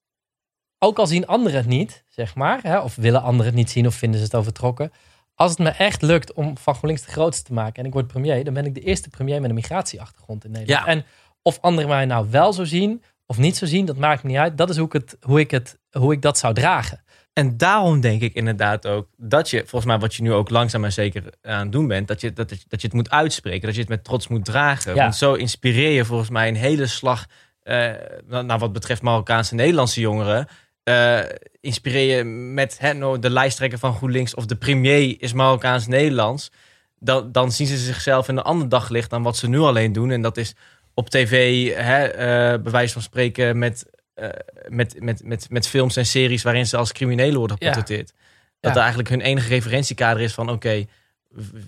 ook al zien anderen het niet, zeg maar, hè, of willen anderen het niet zien of vinden ze het overtrokken. Als het me echt lukt om van GroenLinks de grootste te maken en ik word premier, dan ben ik de eerste premier met een migratieachtergrond in Nederland. Ja. En of anderen mij nou wel zo zien of niet zo zien, dat maakt me niet uit. Dat is hoe ik, het, hoe ik, het, hoe ik dat zou dragen. En daarom denk ik inderdaad ook dat je, volgens mij wat je nu ook langzaam maar zeker aan het doen bent, dat je, dat, dat je het moet uitspreken, dat je het met trots moet dragen. Ja. Want zo inspireer je volgens mij een hele slag nou, wat betreft Marokkaanse Nederlandse jongeren, uh, inspireer je met hè, nou, de lijsttrekker van GroenLinks of de premier is Marokkaans-Nederlands. Dan, dan zien ze zichzelf in een ander daglicht dan wat ze nu alleen doen. En dat is op tv, hè, uh, bij wijze van spreken, met, met, met, met, met films en series waarin ze als criminelen worden geportretteerd. Dat er eigenlijk hun enige referentiekader is van oké,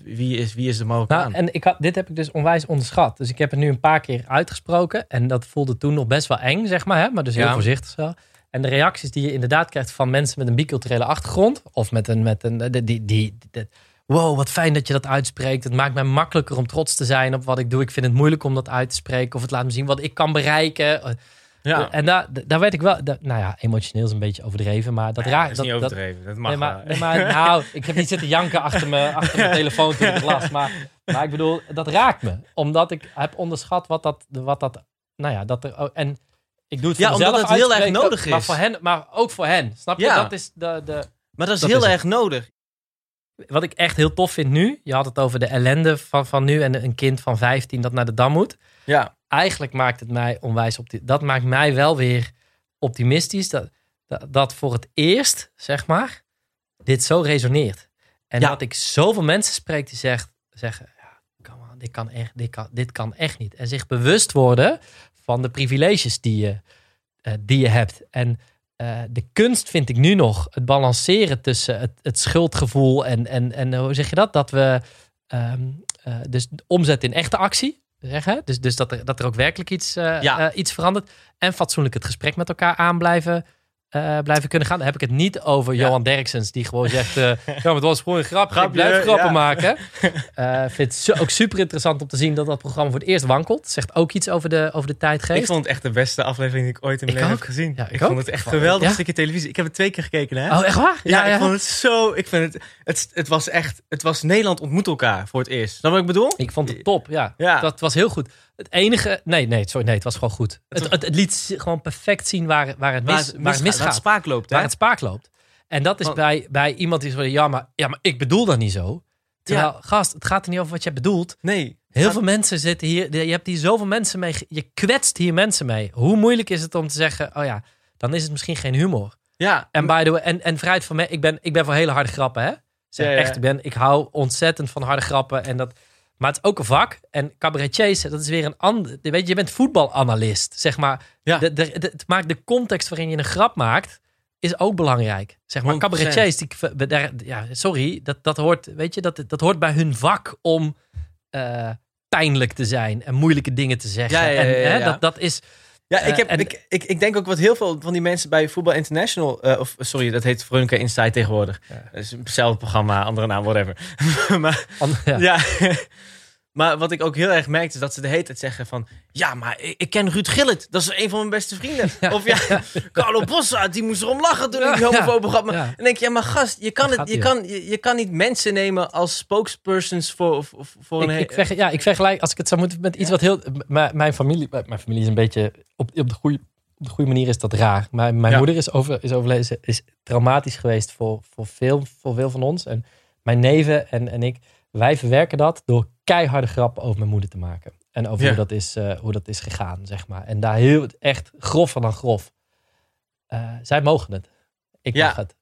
wie, is, wie is de Marokkaan? Nou, en ik had, dit heb ik dus onwijs onderschat. Dus ik heb het nu een paar keer uitgesproken. En dat voelde toen nog best wel eng, zeg maar. Hè? Maar dus heel voorzichtig zo. En de reacties die je inderdaad krijgt van mensen met een biculturele achtergrond. Of met een, met een die, die, die, wow, wat fijn dat je dat uitspreekt. Het maakt mij makkelijker om trots te zijn op wat ik doe. Ik vind het moeilijk om dat uit te spreken. Of het laat me zien wat ik kan bereiken. Ja. En daar, daar werd ik wel, nou ja, emotioneel is een beetje overdreven, maar dat raakt. Dat is niet overdreven, dat, mag nee, maar, nee, maar, nou, ik heb niet zitten janken achter, me, achter mijn telefoon toen ik las, maar, maar ik bedoel, dat raakt me. Omdat ik heb onderschat wat dat, wat dat nou ja, dat er, en ik doe het voor ja, omdat het heel erg nodig is. Maar, voor hen, maar ook voor hen, snap je? Ja. Dat is de, de, maar dat is heel erg nodig. Wat ik echt heel tof vind nu, je had het over de ellende van, van nu en een kind van 15 dat naar de dam moet. Ja eigenlijk maakt het mij onwijs op dat maakt mij wel weer optimistisch dat, dat, voor het eerst zeg maar dit zo resoneert. En dat ik zoveel mensen spreek die zegt, zeggen ja, dit kan echt dit kan dit kan echt niet. En zich bewust worden van de privileges die je uh, die je hebt. En uh, de kunst vind ik nu nog het balanceren tussen het, het schuldgevoel en, en, en hoe zeg je dat? Dat we um, uh, dus omzet in echte actie zeggen. Dus, dus dat, er, dat er ook werkelijk iets, uh, iets verandert. En fatsoenlijk het gesprek met elkaar aan blijven, uh, blijven kunnen gaan. Dan heb ik het niet over Johan Derksens, die gewoon zegt: uh, Ja, het was gewoon een grap. Grapje, ik blijf grappen ja. maken. Uh, vind het ook super interessant om te zien dat dat programma voor het eerst wankelt. Zegt ook iets over de, over de tijdgeest. Ik vond het echt de beste aflevering die ik ooit in mijn leven heb gezien. Ja, ik, ik vond het echt geweldig ja? stukje televisie. Ik heb het twee keer gekeken. Hè? Oh, echt waar? Ja, ik vond het zo. Ik vind het, het, het was echt. Het was Nederland ontmoet elkaar voor het eerst. Dat wat ik bedoel? Ik vond het top. Ja. dat was heel goed. Het enige. Nee, nee, sorry, nee, het was gewoon goed. Het, het, het liet gewoon perfect zien waar, waar het, mis, waar, het, waar het misgaat. Waar het spaak loopt. Hè? Waar het spaak loopt. En dat is bij, bij iemand die zegt: ja maar, ja, maar ik bedoel dat niet zo. Terwijl, gast, het gaat er niet over wat je bedoelt. Nee. Heel veel mensen zitten hier. Je hebt hier zoveel mensen mee. Je kwetst hier mensen mee. Hoe moeilijk is het om te zeggen: oh ja, dan is het misschien geen humor. Ja. En by the way, en, en vrijheid van mij. Ik ben, ik ben voor hele harde grappen, hè? Zeg, ja, ja. echt, ik, ben, ik hou ontzettend van harde grappen. En dat, maar het is ook een vak. En cabaretiers, dat is weer een ander. Weet je, je bent voetbalanalist, zeg maar. Ja. De, de, de, het maakt de context waarin je een grap maakt, is ook belangrijk. Zeg maar, 100%. cabaretiers, die, ja, sorry, dat, dat hoort, weet je, dat, dat hoort bij hun vak om uh, pijnlijk te zijn en moeilijke dingen te zeggen. Ja, ja, ja, en, hè, dat, dat is. Ja, ik, heb, en, ik, ik, ik denk ook wat heel veel van die mensen bij Voetbal International, uh, of sorry, dat heet Veronica Inside tegenwoordig. Ja. Dat is hetzelfde programma, andere naam, whatever. maar, And, ja. ja. Maar wat ik ook heel erg merkte, is dat ze de hele tijd zeggen van... Ja, maar ik, ik ken Ruud Gillet. Dat is een van mijn beste vrienden. Ja, of ja, Carlo Bossa, die moest erom lachen toen ik die homofobe had. En denk je, ja, maar gast, je kan, het, je, kan, je, je, kan niet mensen nemen als spokespersons voor, voor een... Ik, ik verge, ja, ik vergelijk, als ik het zou moeten met iets wat heel... Mijn familie, mijn familie is een beetje... Op, op de goede op de goede manier is dat raar. Mijn, mijn moeder is, over, is overleden, is traumatisch geweest voor, voor, veel, voor veel van ons. En mijn neven en, en ik, wij verwerken dat door keiharde grappen over mijn moeder te maken. En over ja. hoe, dat is, uh, hoe dat is gegaan, zeg maar. En daar heel echt grover dan grof. Uh, zij mogen het. Ik ja. mag het.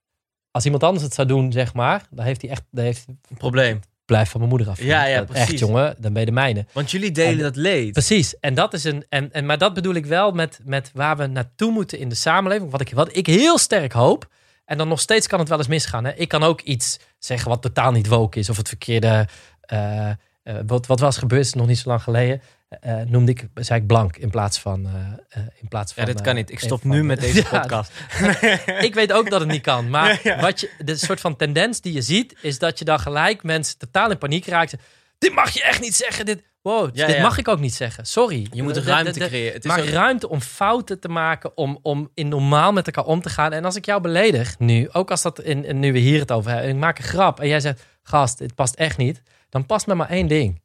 Als iemand anders het zou doen, zeg maar, dan heeft hij echt dan heeft een probleem. Blijf van mijn moeder af. Ja, ja, precies. Echt, jongen, dan ben je de mijne. Want jullie delen en, dat leed. Precies. En dat is een. En, en, maar dat bedoel ik wel met, met waar we naartoe moeten in de samenleving. Wat ik, wat ik heel sterk hoop. En dan nog steeds kan het wel eens misgaan. Hè? Ik kan ook iets zeggen wat totaal niet woke is. Of het verkeerde. Uh, uh, wat, wat was gebeurd nog niet zo lang geleden. Uh, noemde ik, zei ik blank in plaats van. In plaats van ja, dit kan niet. Ik stop nu met deze podcast. ik weet ook dat het niet kan. Maar ja, ja. wat je, de soort van tendens die je ziet, is dat je dan gelijk mensen totaal in paniek raakt. Dit mag je echt niet zeggen. Dit, wow, ja, dit mag ik ook niet zeggen. Sorry. Je moet de, ruimte de, de, creëren. Het is maar ook... ruimte om fouten te maken, om, om in normaal met elkaar om te gaan. En als ik jou beledig nu, ook als dat in, in nu we hier het over hebben, ik maak een grap en jij zegt, gast, dit past echt niet dan past me maar één ding.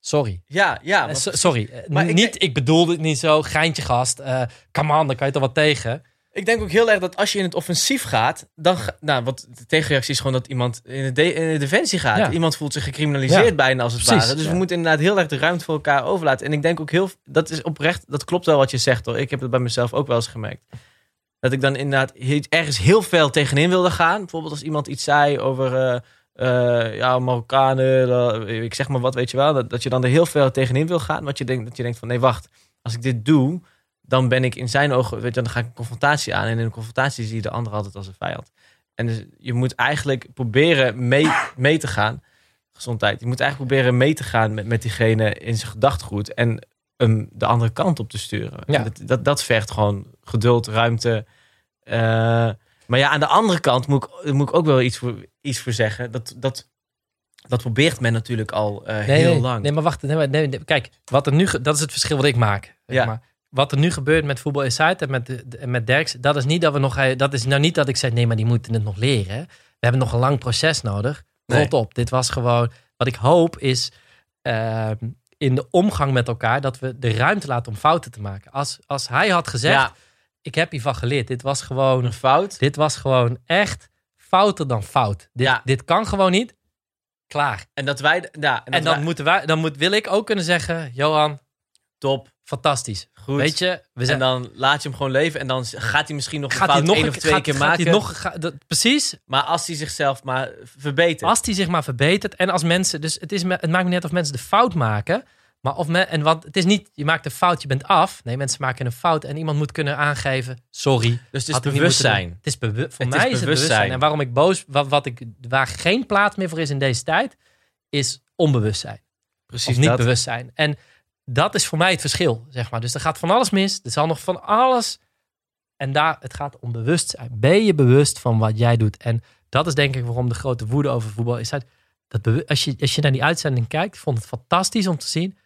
Sorry. Ja, ja. Maar, sorry. Maar niet, ik, ik bedoelde het niet zo. Geintje gast. Uh, come on, dan kan je toch wat tegen. Ik denk ook heel erg dat als je in het offensief gaat, dan. Nou, wat de tegenreactie is gewoon dat iemand in de, de in de defensie gaat. Ja. Iemand voelt zich gecriminaliseerd ja. bijna als het Precies, ware. Dus ja. we moeten inderdaad heel erg de ruimte voor elkaar overlaten. En ik denk ook heel. Dat is oprecht. Dat klopt wel wat je zegt hoor. Ik heb het bij mezelf ook wel eens gemerkt. Dat ik dan inderdaad ergens heel veel tegenin wilde gaan. Bijvoorbeeld als iemand iets zei over. Uh, uh, ja, Marokkanen, ik zeg maar wat, weet je wel. Dat, dat je dan er heel veel tegenin wil gaan. Wat je denkt, dat je denkt van nee, wacht. Als ik dit doe, dan ben ik in zijn ogen, weet je, dan ga ik een confrontatie aan. En in een confrontatie zie je de ander altijd als een vijand. En dus je moet eigenlijk proberen mee, mee te gaan. Gezondheid. Je moet eigenlijk proberen mee te gaan met, met diegene in zijn gedachtegoed. En hem de andere kant op te sturen. Ja. Dat, dat, dat vergt gewoon geduld, ruimte. Eh, maar ja, aan de andere kant moet ik, moet ik ook wel iets voor, iets voor zeggen. Dat, dat, dat probeert men natuurlijk al eh, Nee, heel nee, lang. Nee, maar wacht. Nee, nee, kijk, wat er nu, dat is het verschil wat ik maak. zeg Ja. maar. Wat er nu gebeurt met Voetbal Insight en met, de- met Derks, dat is niet dat we nog. eh, Dat is nou niet dat ik zeg, nee, maar die moeten het nog leren. We hebben nog een lang proces nodig. Nee. Rot op. Dit was gewoon. Wat ik hoop is ehm, in de omgang met elkaar dat we de ruimte laten om fouten te maken. Als, als hij had gezegd, ja, ik heb hiervan geleerd. Dit was gewoon een fout. dit was gewoon echt fouter dan fout. Dit, Ja. dit kan gewoon niet. Klaar. En dat wij... Ja, en, dat En dan, wij- moeten wij, dan moet, wil ik ook kunnen zeggen: Johan, top, fantastisch. Goed. Weet je, we en zijn. dan laat je hem gewoon leven. En dan gaat hij misschien nog een gaat hij fout nog één een of twee gaat, keer gaat maken. Hij nog, ga- dat- precies. Maar als hij zichzelf maar verbetert. Als hij zich maar verbetert. En als mensen. Dus het, is, het maakt me niet uit of mensen de fout maken. Maar of men, en want het is niet, je maakt een fout, je bent af. Nee, mensen maken een fout en iemand moet kunnen aangeven: sorry. dus het is bewustzijn. Het is bewu- voor Het is mij is het bewustzijn. bewustzijn. En waarom ik boos, wat, wat ik, waar geen plaats meer voor is in deze tijd, is onbewustzijn. Precies of niet dat. bewustzijn. En dat is voor mij het verschil, zeg maar. Dus er gaat van alles mis. Er zal nog van alles. En daar, het gaat om bewustzijn. Ben je bewust van wat jij doet? En dat is denk ik waarom de grote woede over voetbal is. Dat als, je, als je naar die uitzending kijkt, vond het fantastisch om te zien.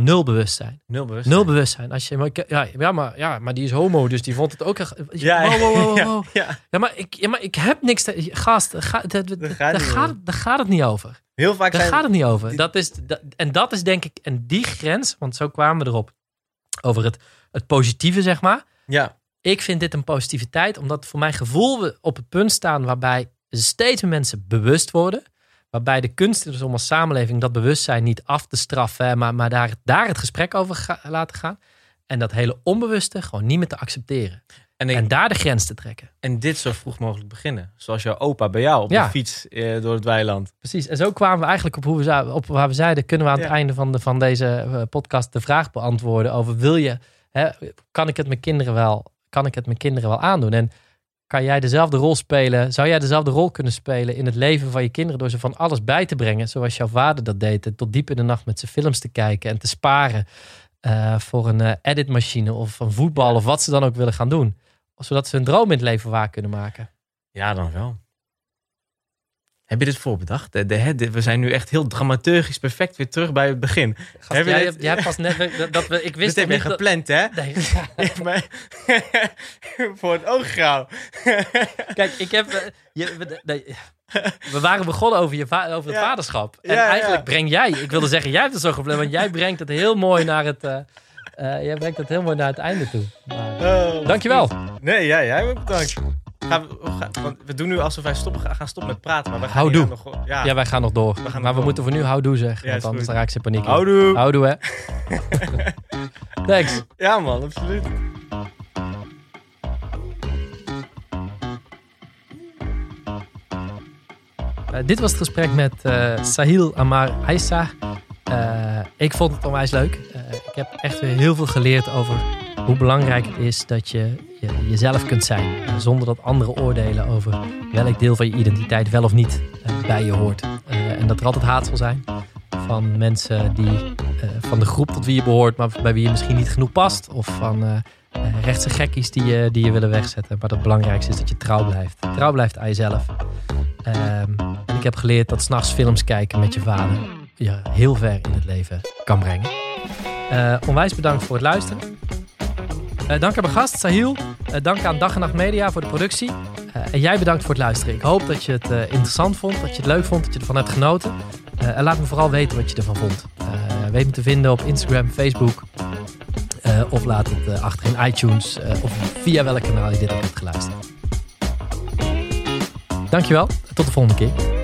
Nul bewustzijn. Nul bewustzijn. Nul bewustzijn. Als je, maar, ja, ja, maar, ja, maar die is homo, dus die vond het ook echt. Ja, wow, wow, wow, ja, ja. Ja, maar ik, ja, maar ik heb niks te... Gast, daar gaat, daar, gaat gaat, het niet over. Heel vaak Daar zijn... gaat het niet over. Dat is, dat, en dat is denk ik... En die grens, want zo kwamen we erop. Over het, het positieve, zeg maar. Ja, Ik vind dit een positiviteit. Omdat voor mijn gevoel we op het punt staan... waarbij steeds meer mensen bewust worden. Waarbij de kunst is om als samenleving dat bewustzijn niet af te straffen. Maar, maar daar, daar het gesprek over ga- laten gaan. En dat hele onbewuste gewoon niet meer te accepteren. en, ik- En daar de grens te trekken. en dit zo vroeg mogelijk beginnen. Zoals jouw opa bij jou op Ja. de fiets eh, door het weiland. Precies. En zo kwamen we eigenlijk op, hoe we, op waar we zeiden... kunnen we aan het einde van, de, van deze eh, podcast de vraag beantwoorden... over wil je... Hè, kan ik het mijn kinderen wel... kan ik het mijn kinderen wel aandoen? En kan jij dezelfde rol spelen... zou jij dezelfde rol kunnen spelen in het leven van je kinderen... door ze van alles bij te brengen... zoals jouw vader dat deed... tot diep in de nacht met zijn films te kijken... en te sparen eh, voor een eh, editmachine... of een voetbal of wat ze dan ook willen gaan doen... zodat ze hun droom in het leven waar kunnen maken. Ja, dan wel. Heb je dit voorbedacht? De, de, hè, de- we zijn nu echt heel dramaturgisch perfect weer terug bij het begin. Gast, Heb jij, dit- jij pas net... Dat, dat we, ik wist Dit heb je dat- gepland, hè? Nee. Voor het oog gehouden. Kijk, ik heb. eh, je, we, nee, we waren begonnen over, je over het Ja. vaderschap. En Ja, eigenlijk breng jij. Ik wilde zeggen, jij hebt het zo gepland, want jij brengt het heel mooi naar het. eh, eh, jij brengt het heel mooi naar het einde toe. Maar, Oh, dankjewel. Nee, jij ook bedankt. Gaan we, we gaan- want we doen nu alsof wij stoppen, gaan stoppen met praten. Maar we gaan Houdoe. nog... Ja, Ja, wij gaan nog door. gaan maar nog we door. moeten voor nu houdoe zeggen. Ja, want anders raak ze in paniek. Houdoe. Houdoe, hè? Thanks. Ja man, absoluut. Eh, dit was het gesprek met eh, Sahil Amar Aissa. Eh, ik vond het onwijs leuk. Ik heb echt weer heel veel geleerd over hoe belangrijk het is dat je, je jezelf kunt zijn. eh, zonder dat anderen oordelen over welk deel van je identiteit wel of niet eh, bij je hoort. Eh, en dat er altijd haat zal zijn van mensen die van de groep tot wie je behoort, maar bij wie je misschien niet genoeg past. Of van rechtse gekkies die je, die je willen wegzetten. Maar het belangrijkste is dat je trouw blijft. Trouw blijft aan jezelf. Ehm, en ik heb geleerd dat s'nachts films kijken met je vader je heel ver in het leven kan brengen. Onwijs bedankt voor het luisteren. Eh, dank aan mijn gast, Sahil. Eh, dank aan Dag en Nacht Media voor de productie. Eh, en jij bedankt voor het luisteren. Ik hoop dat je het interessant vond, dat je het leuk vond, dat je ervan hebt genoten. En laat me vooral weten wat je ervan vond. Weet me te vinden op Instagram, Facebook. Of laat het achter in iTunes. of via welk kanaal je dit ook hebt geluisterd. Dankjewel. Tot de volgende keer.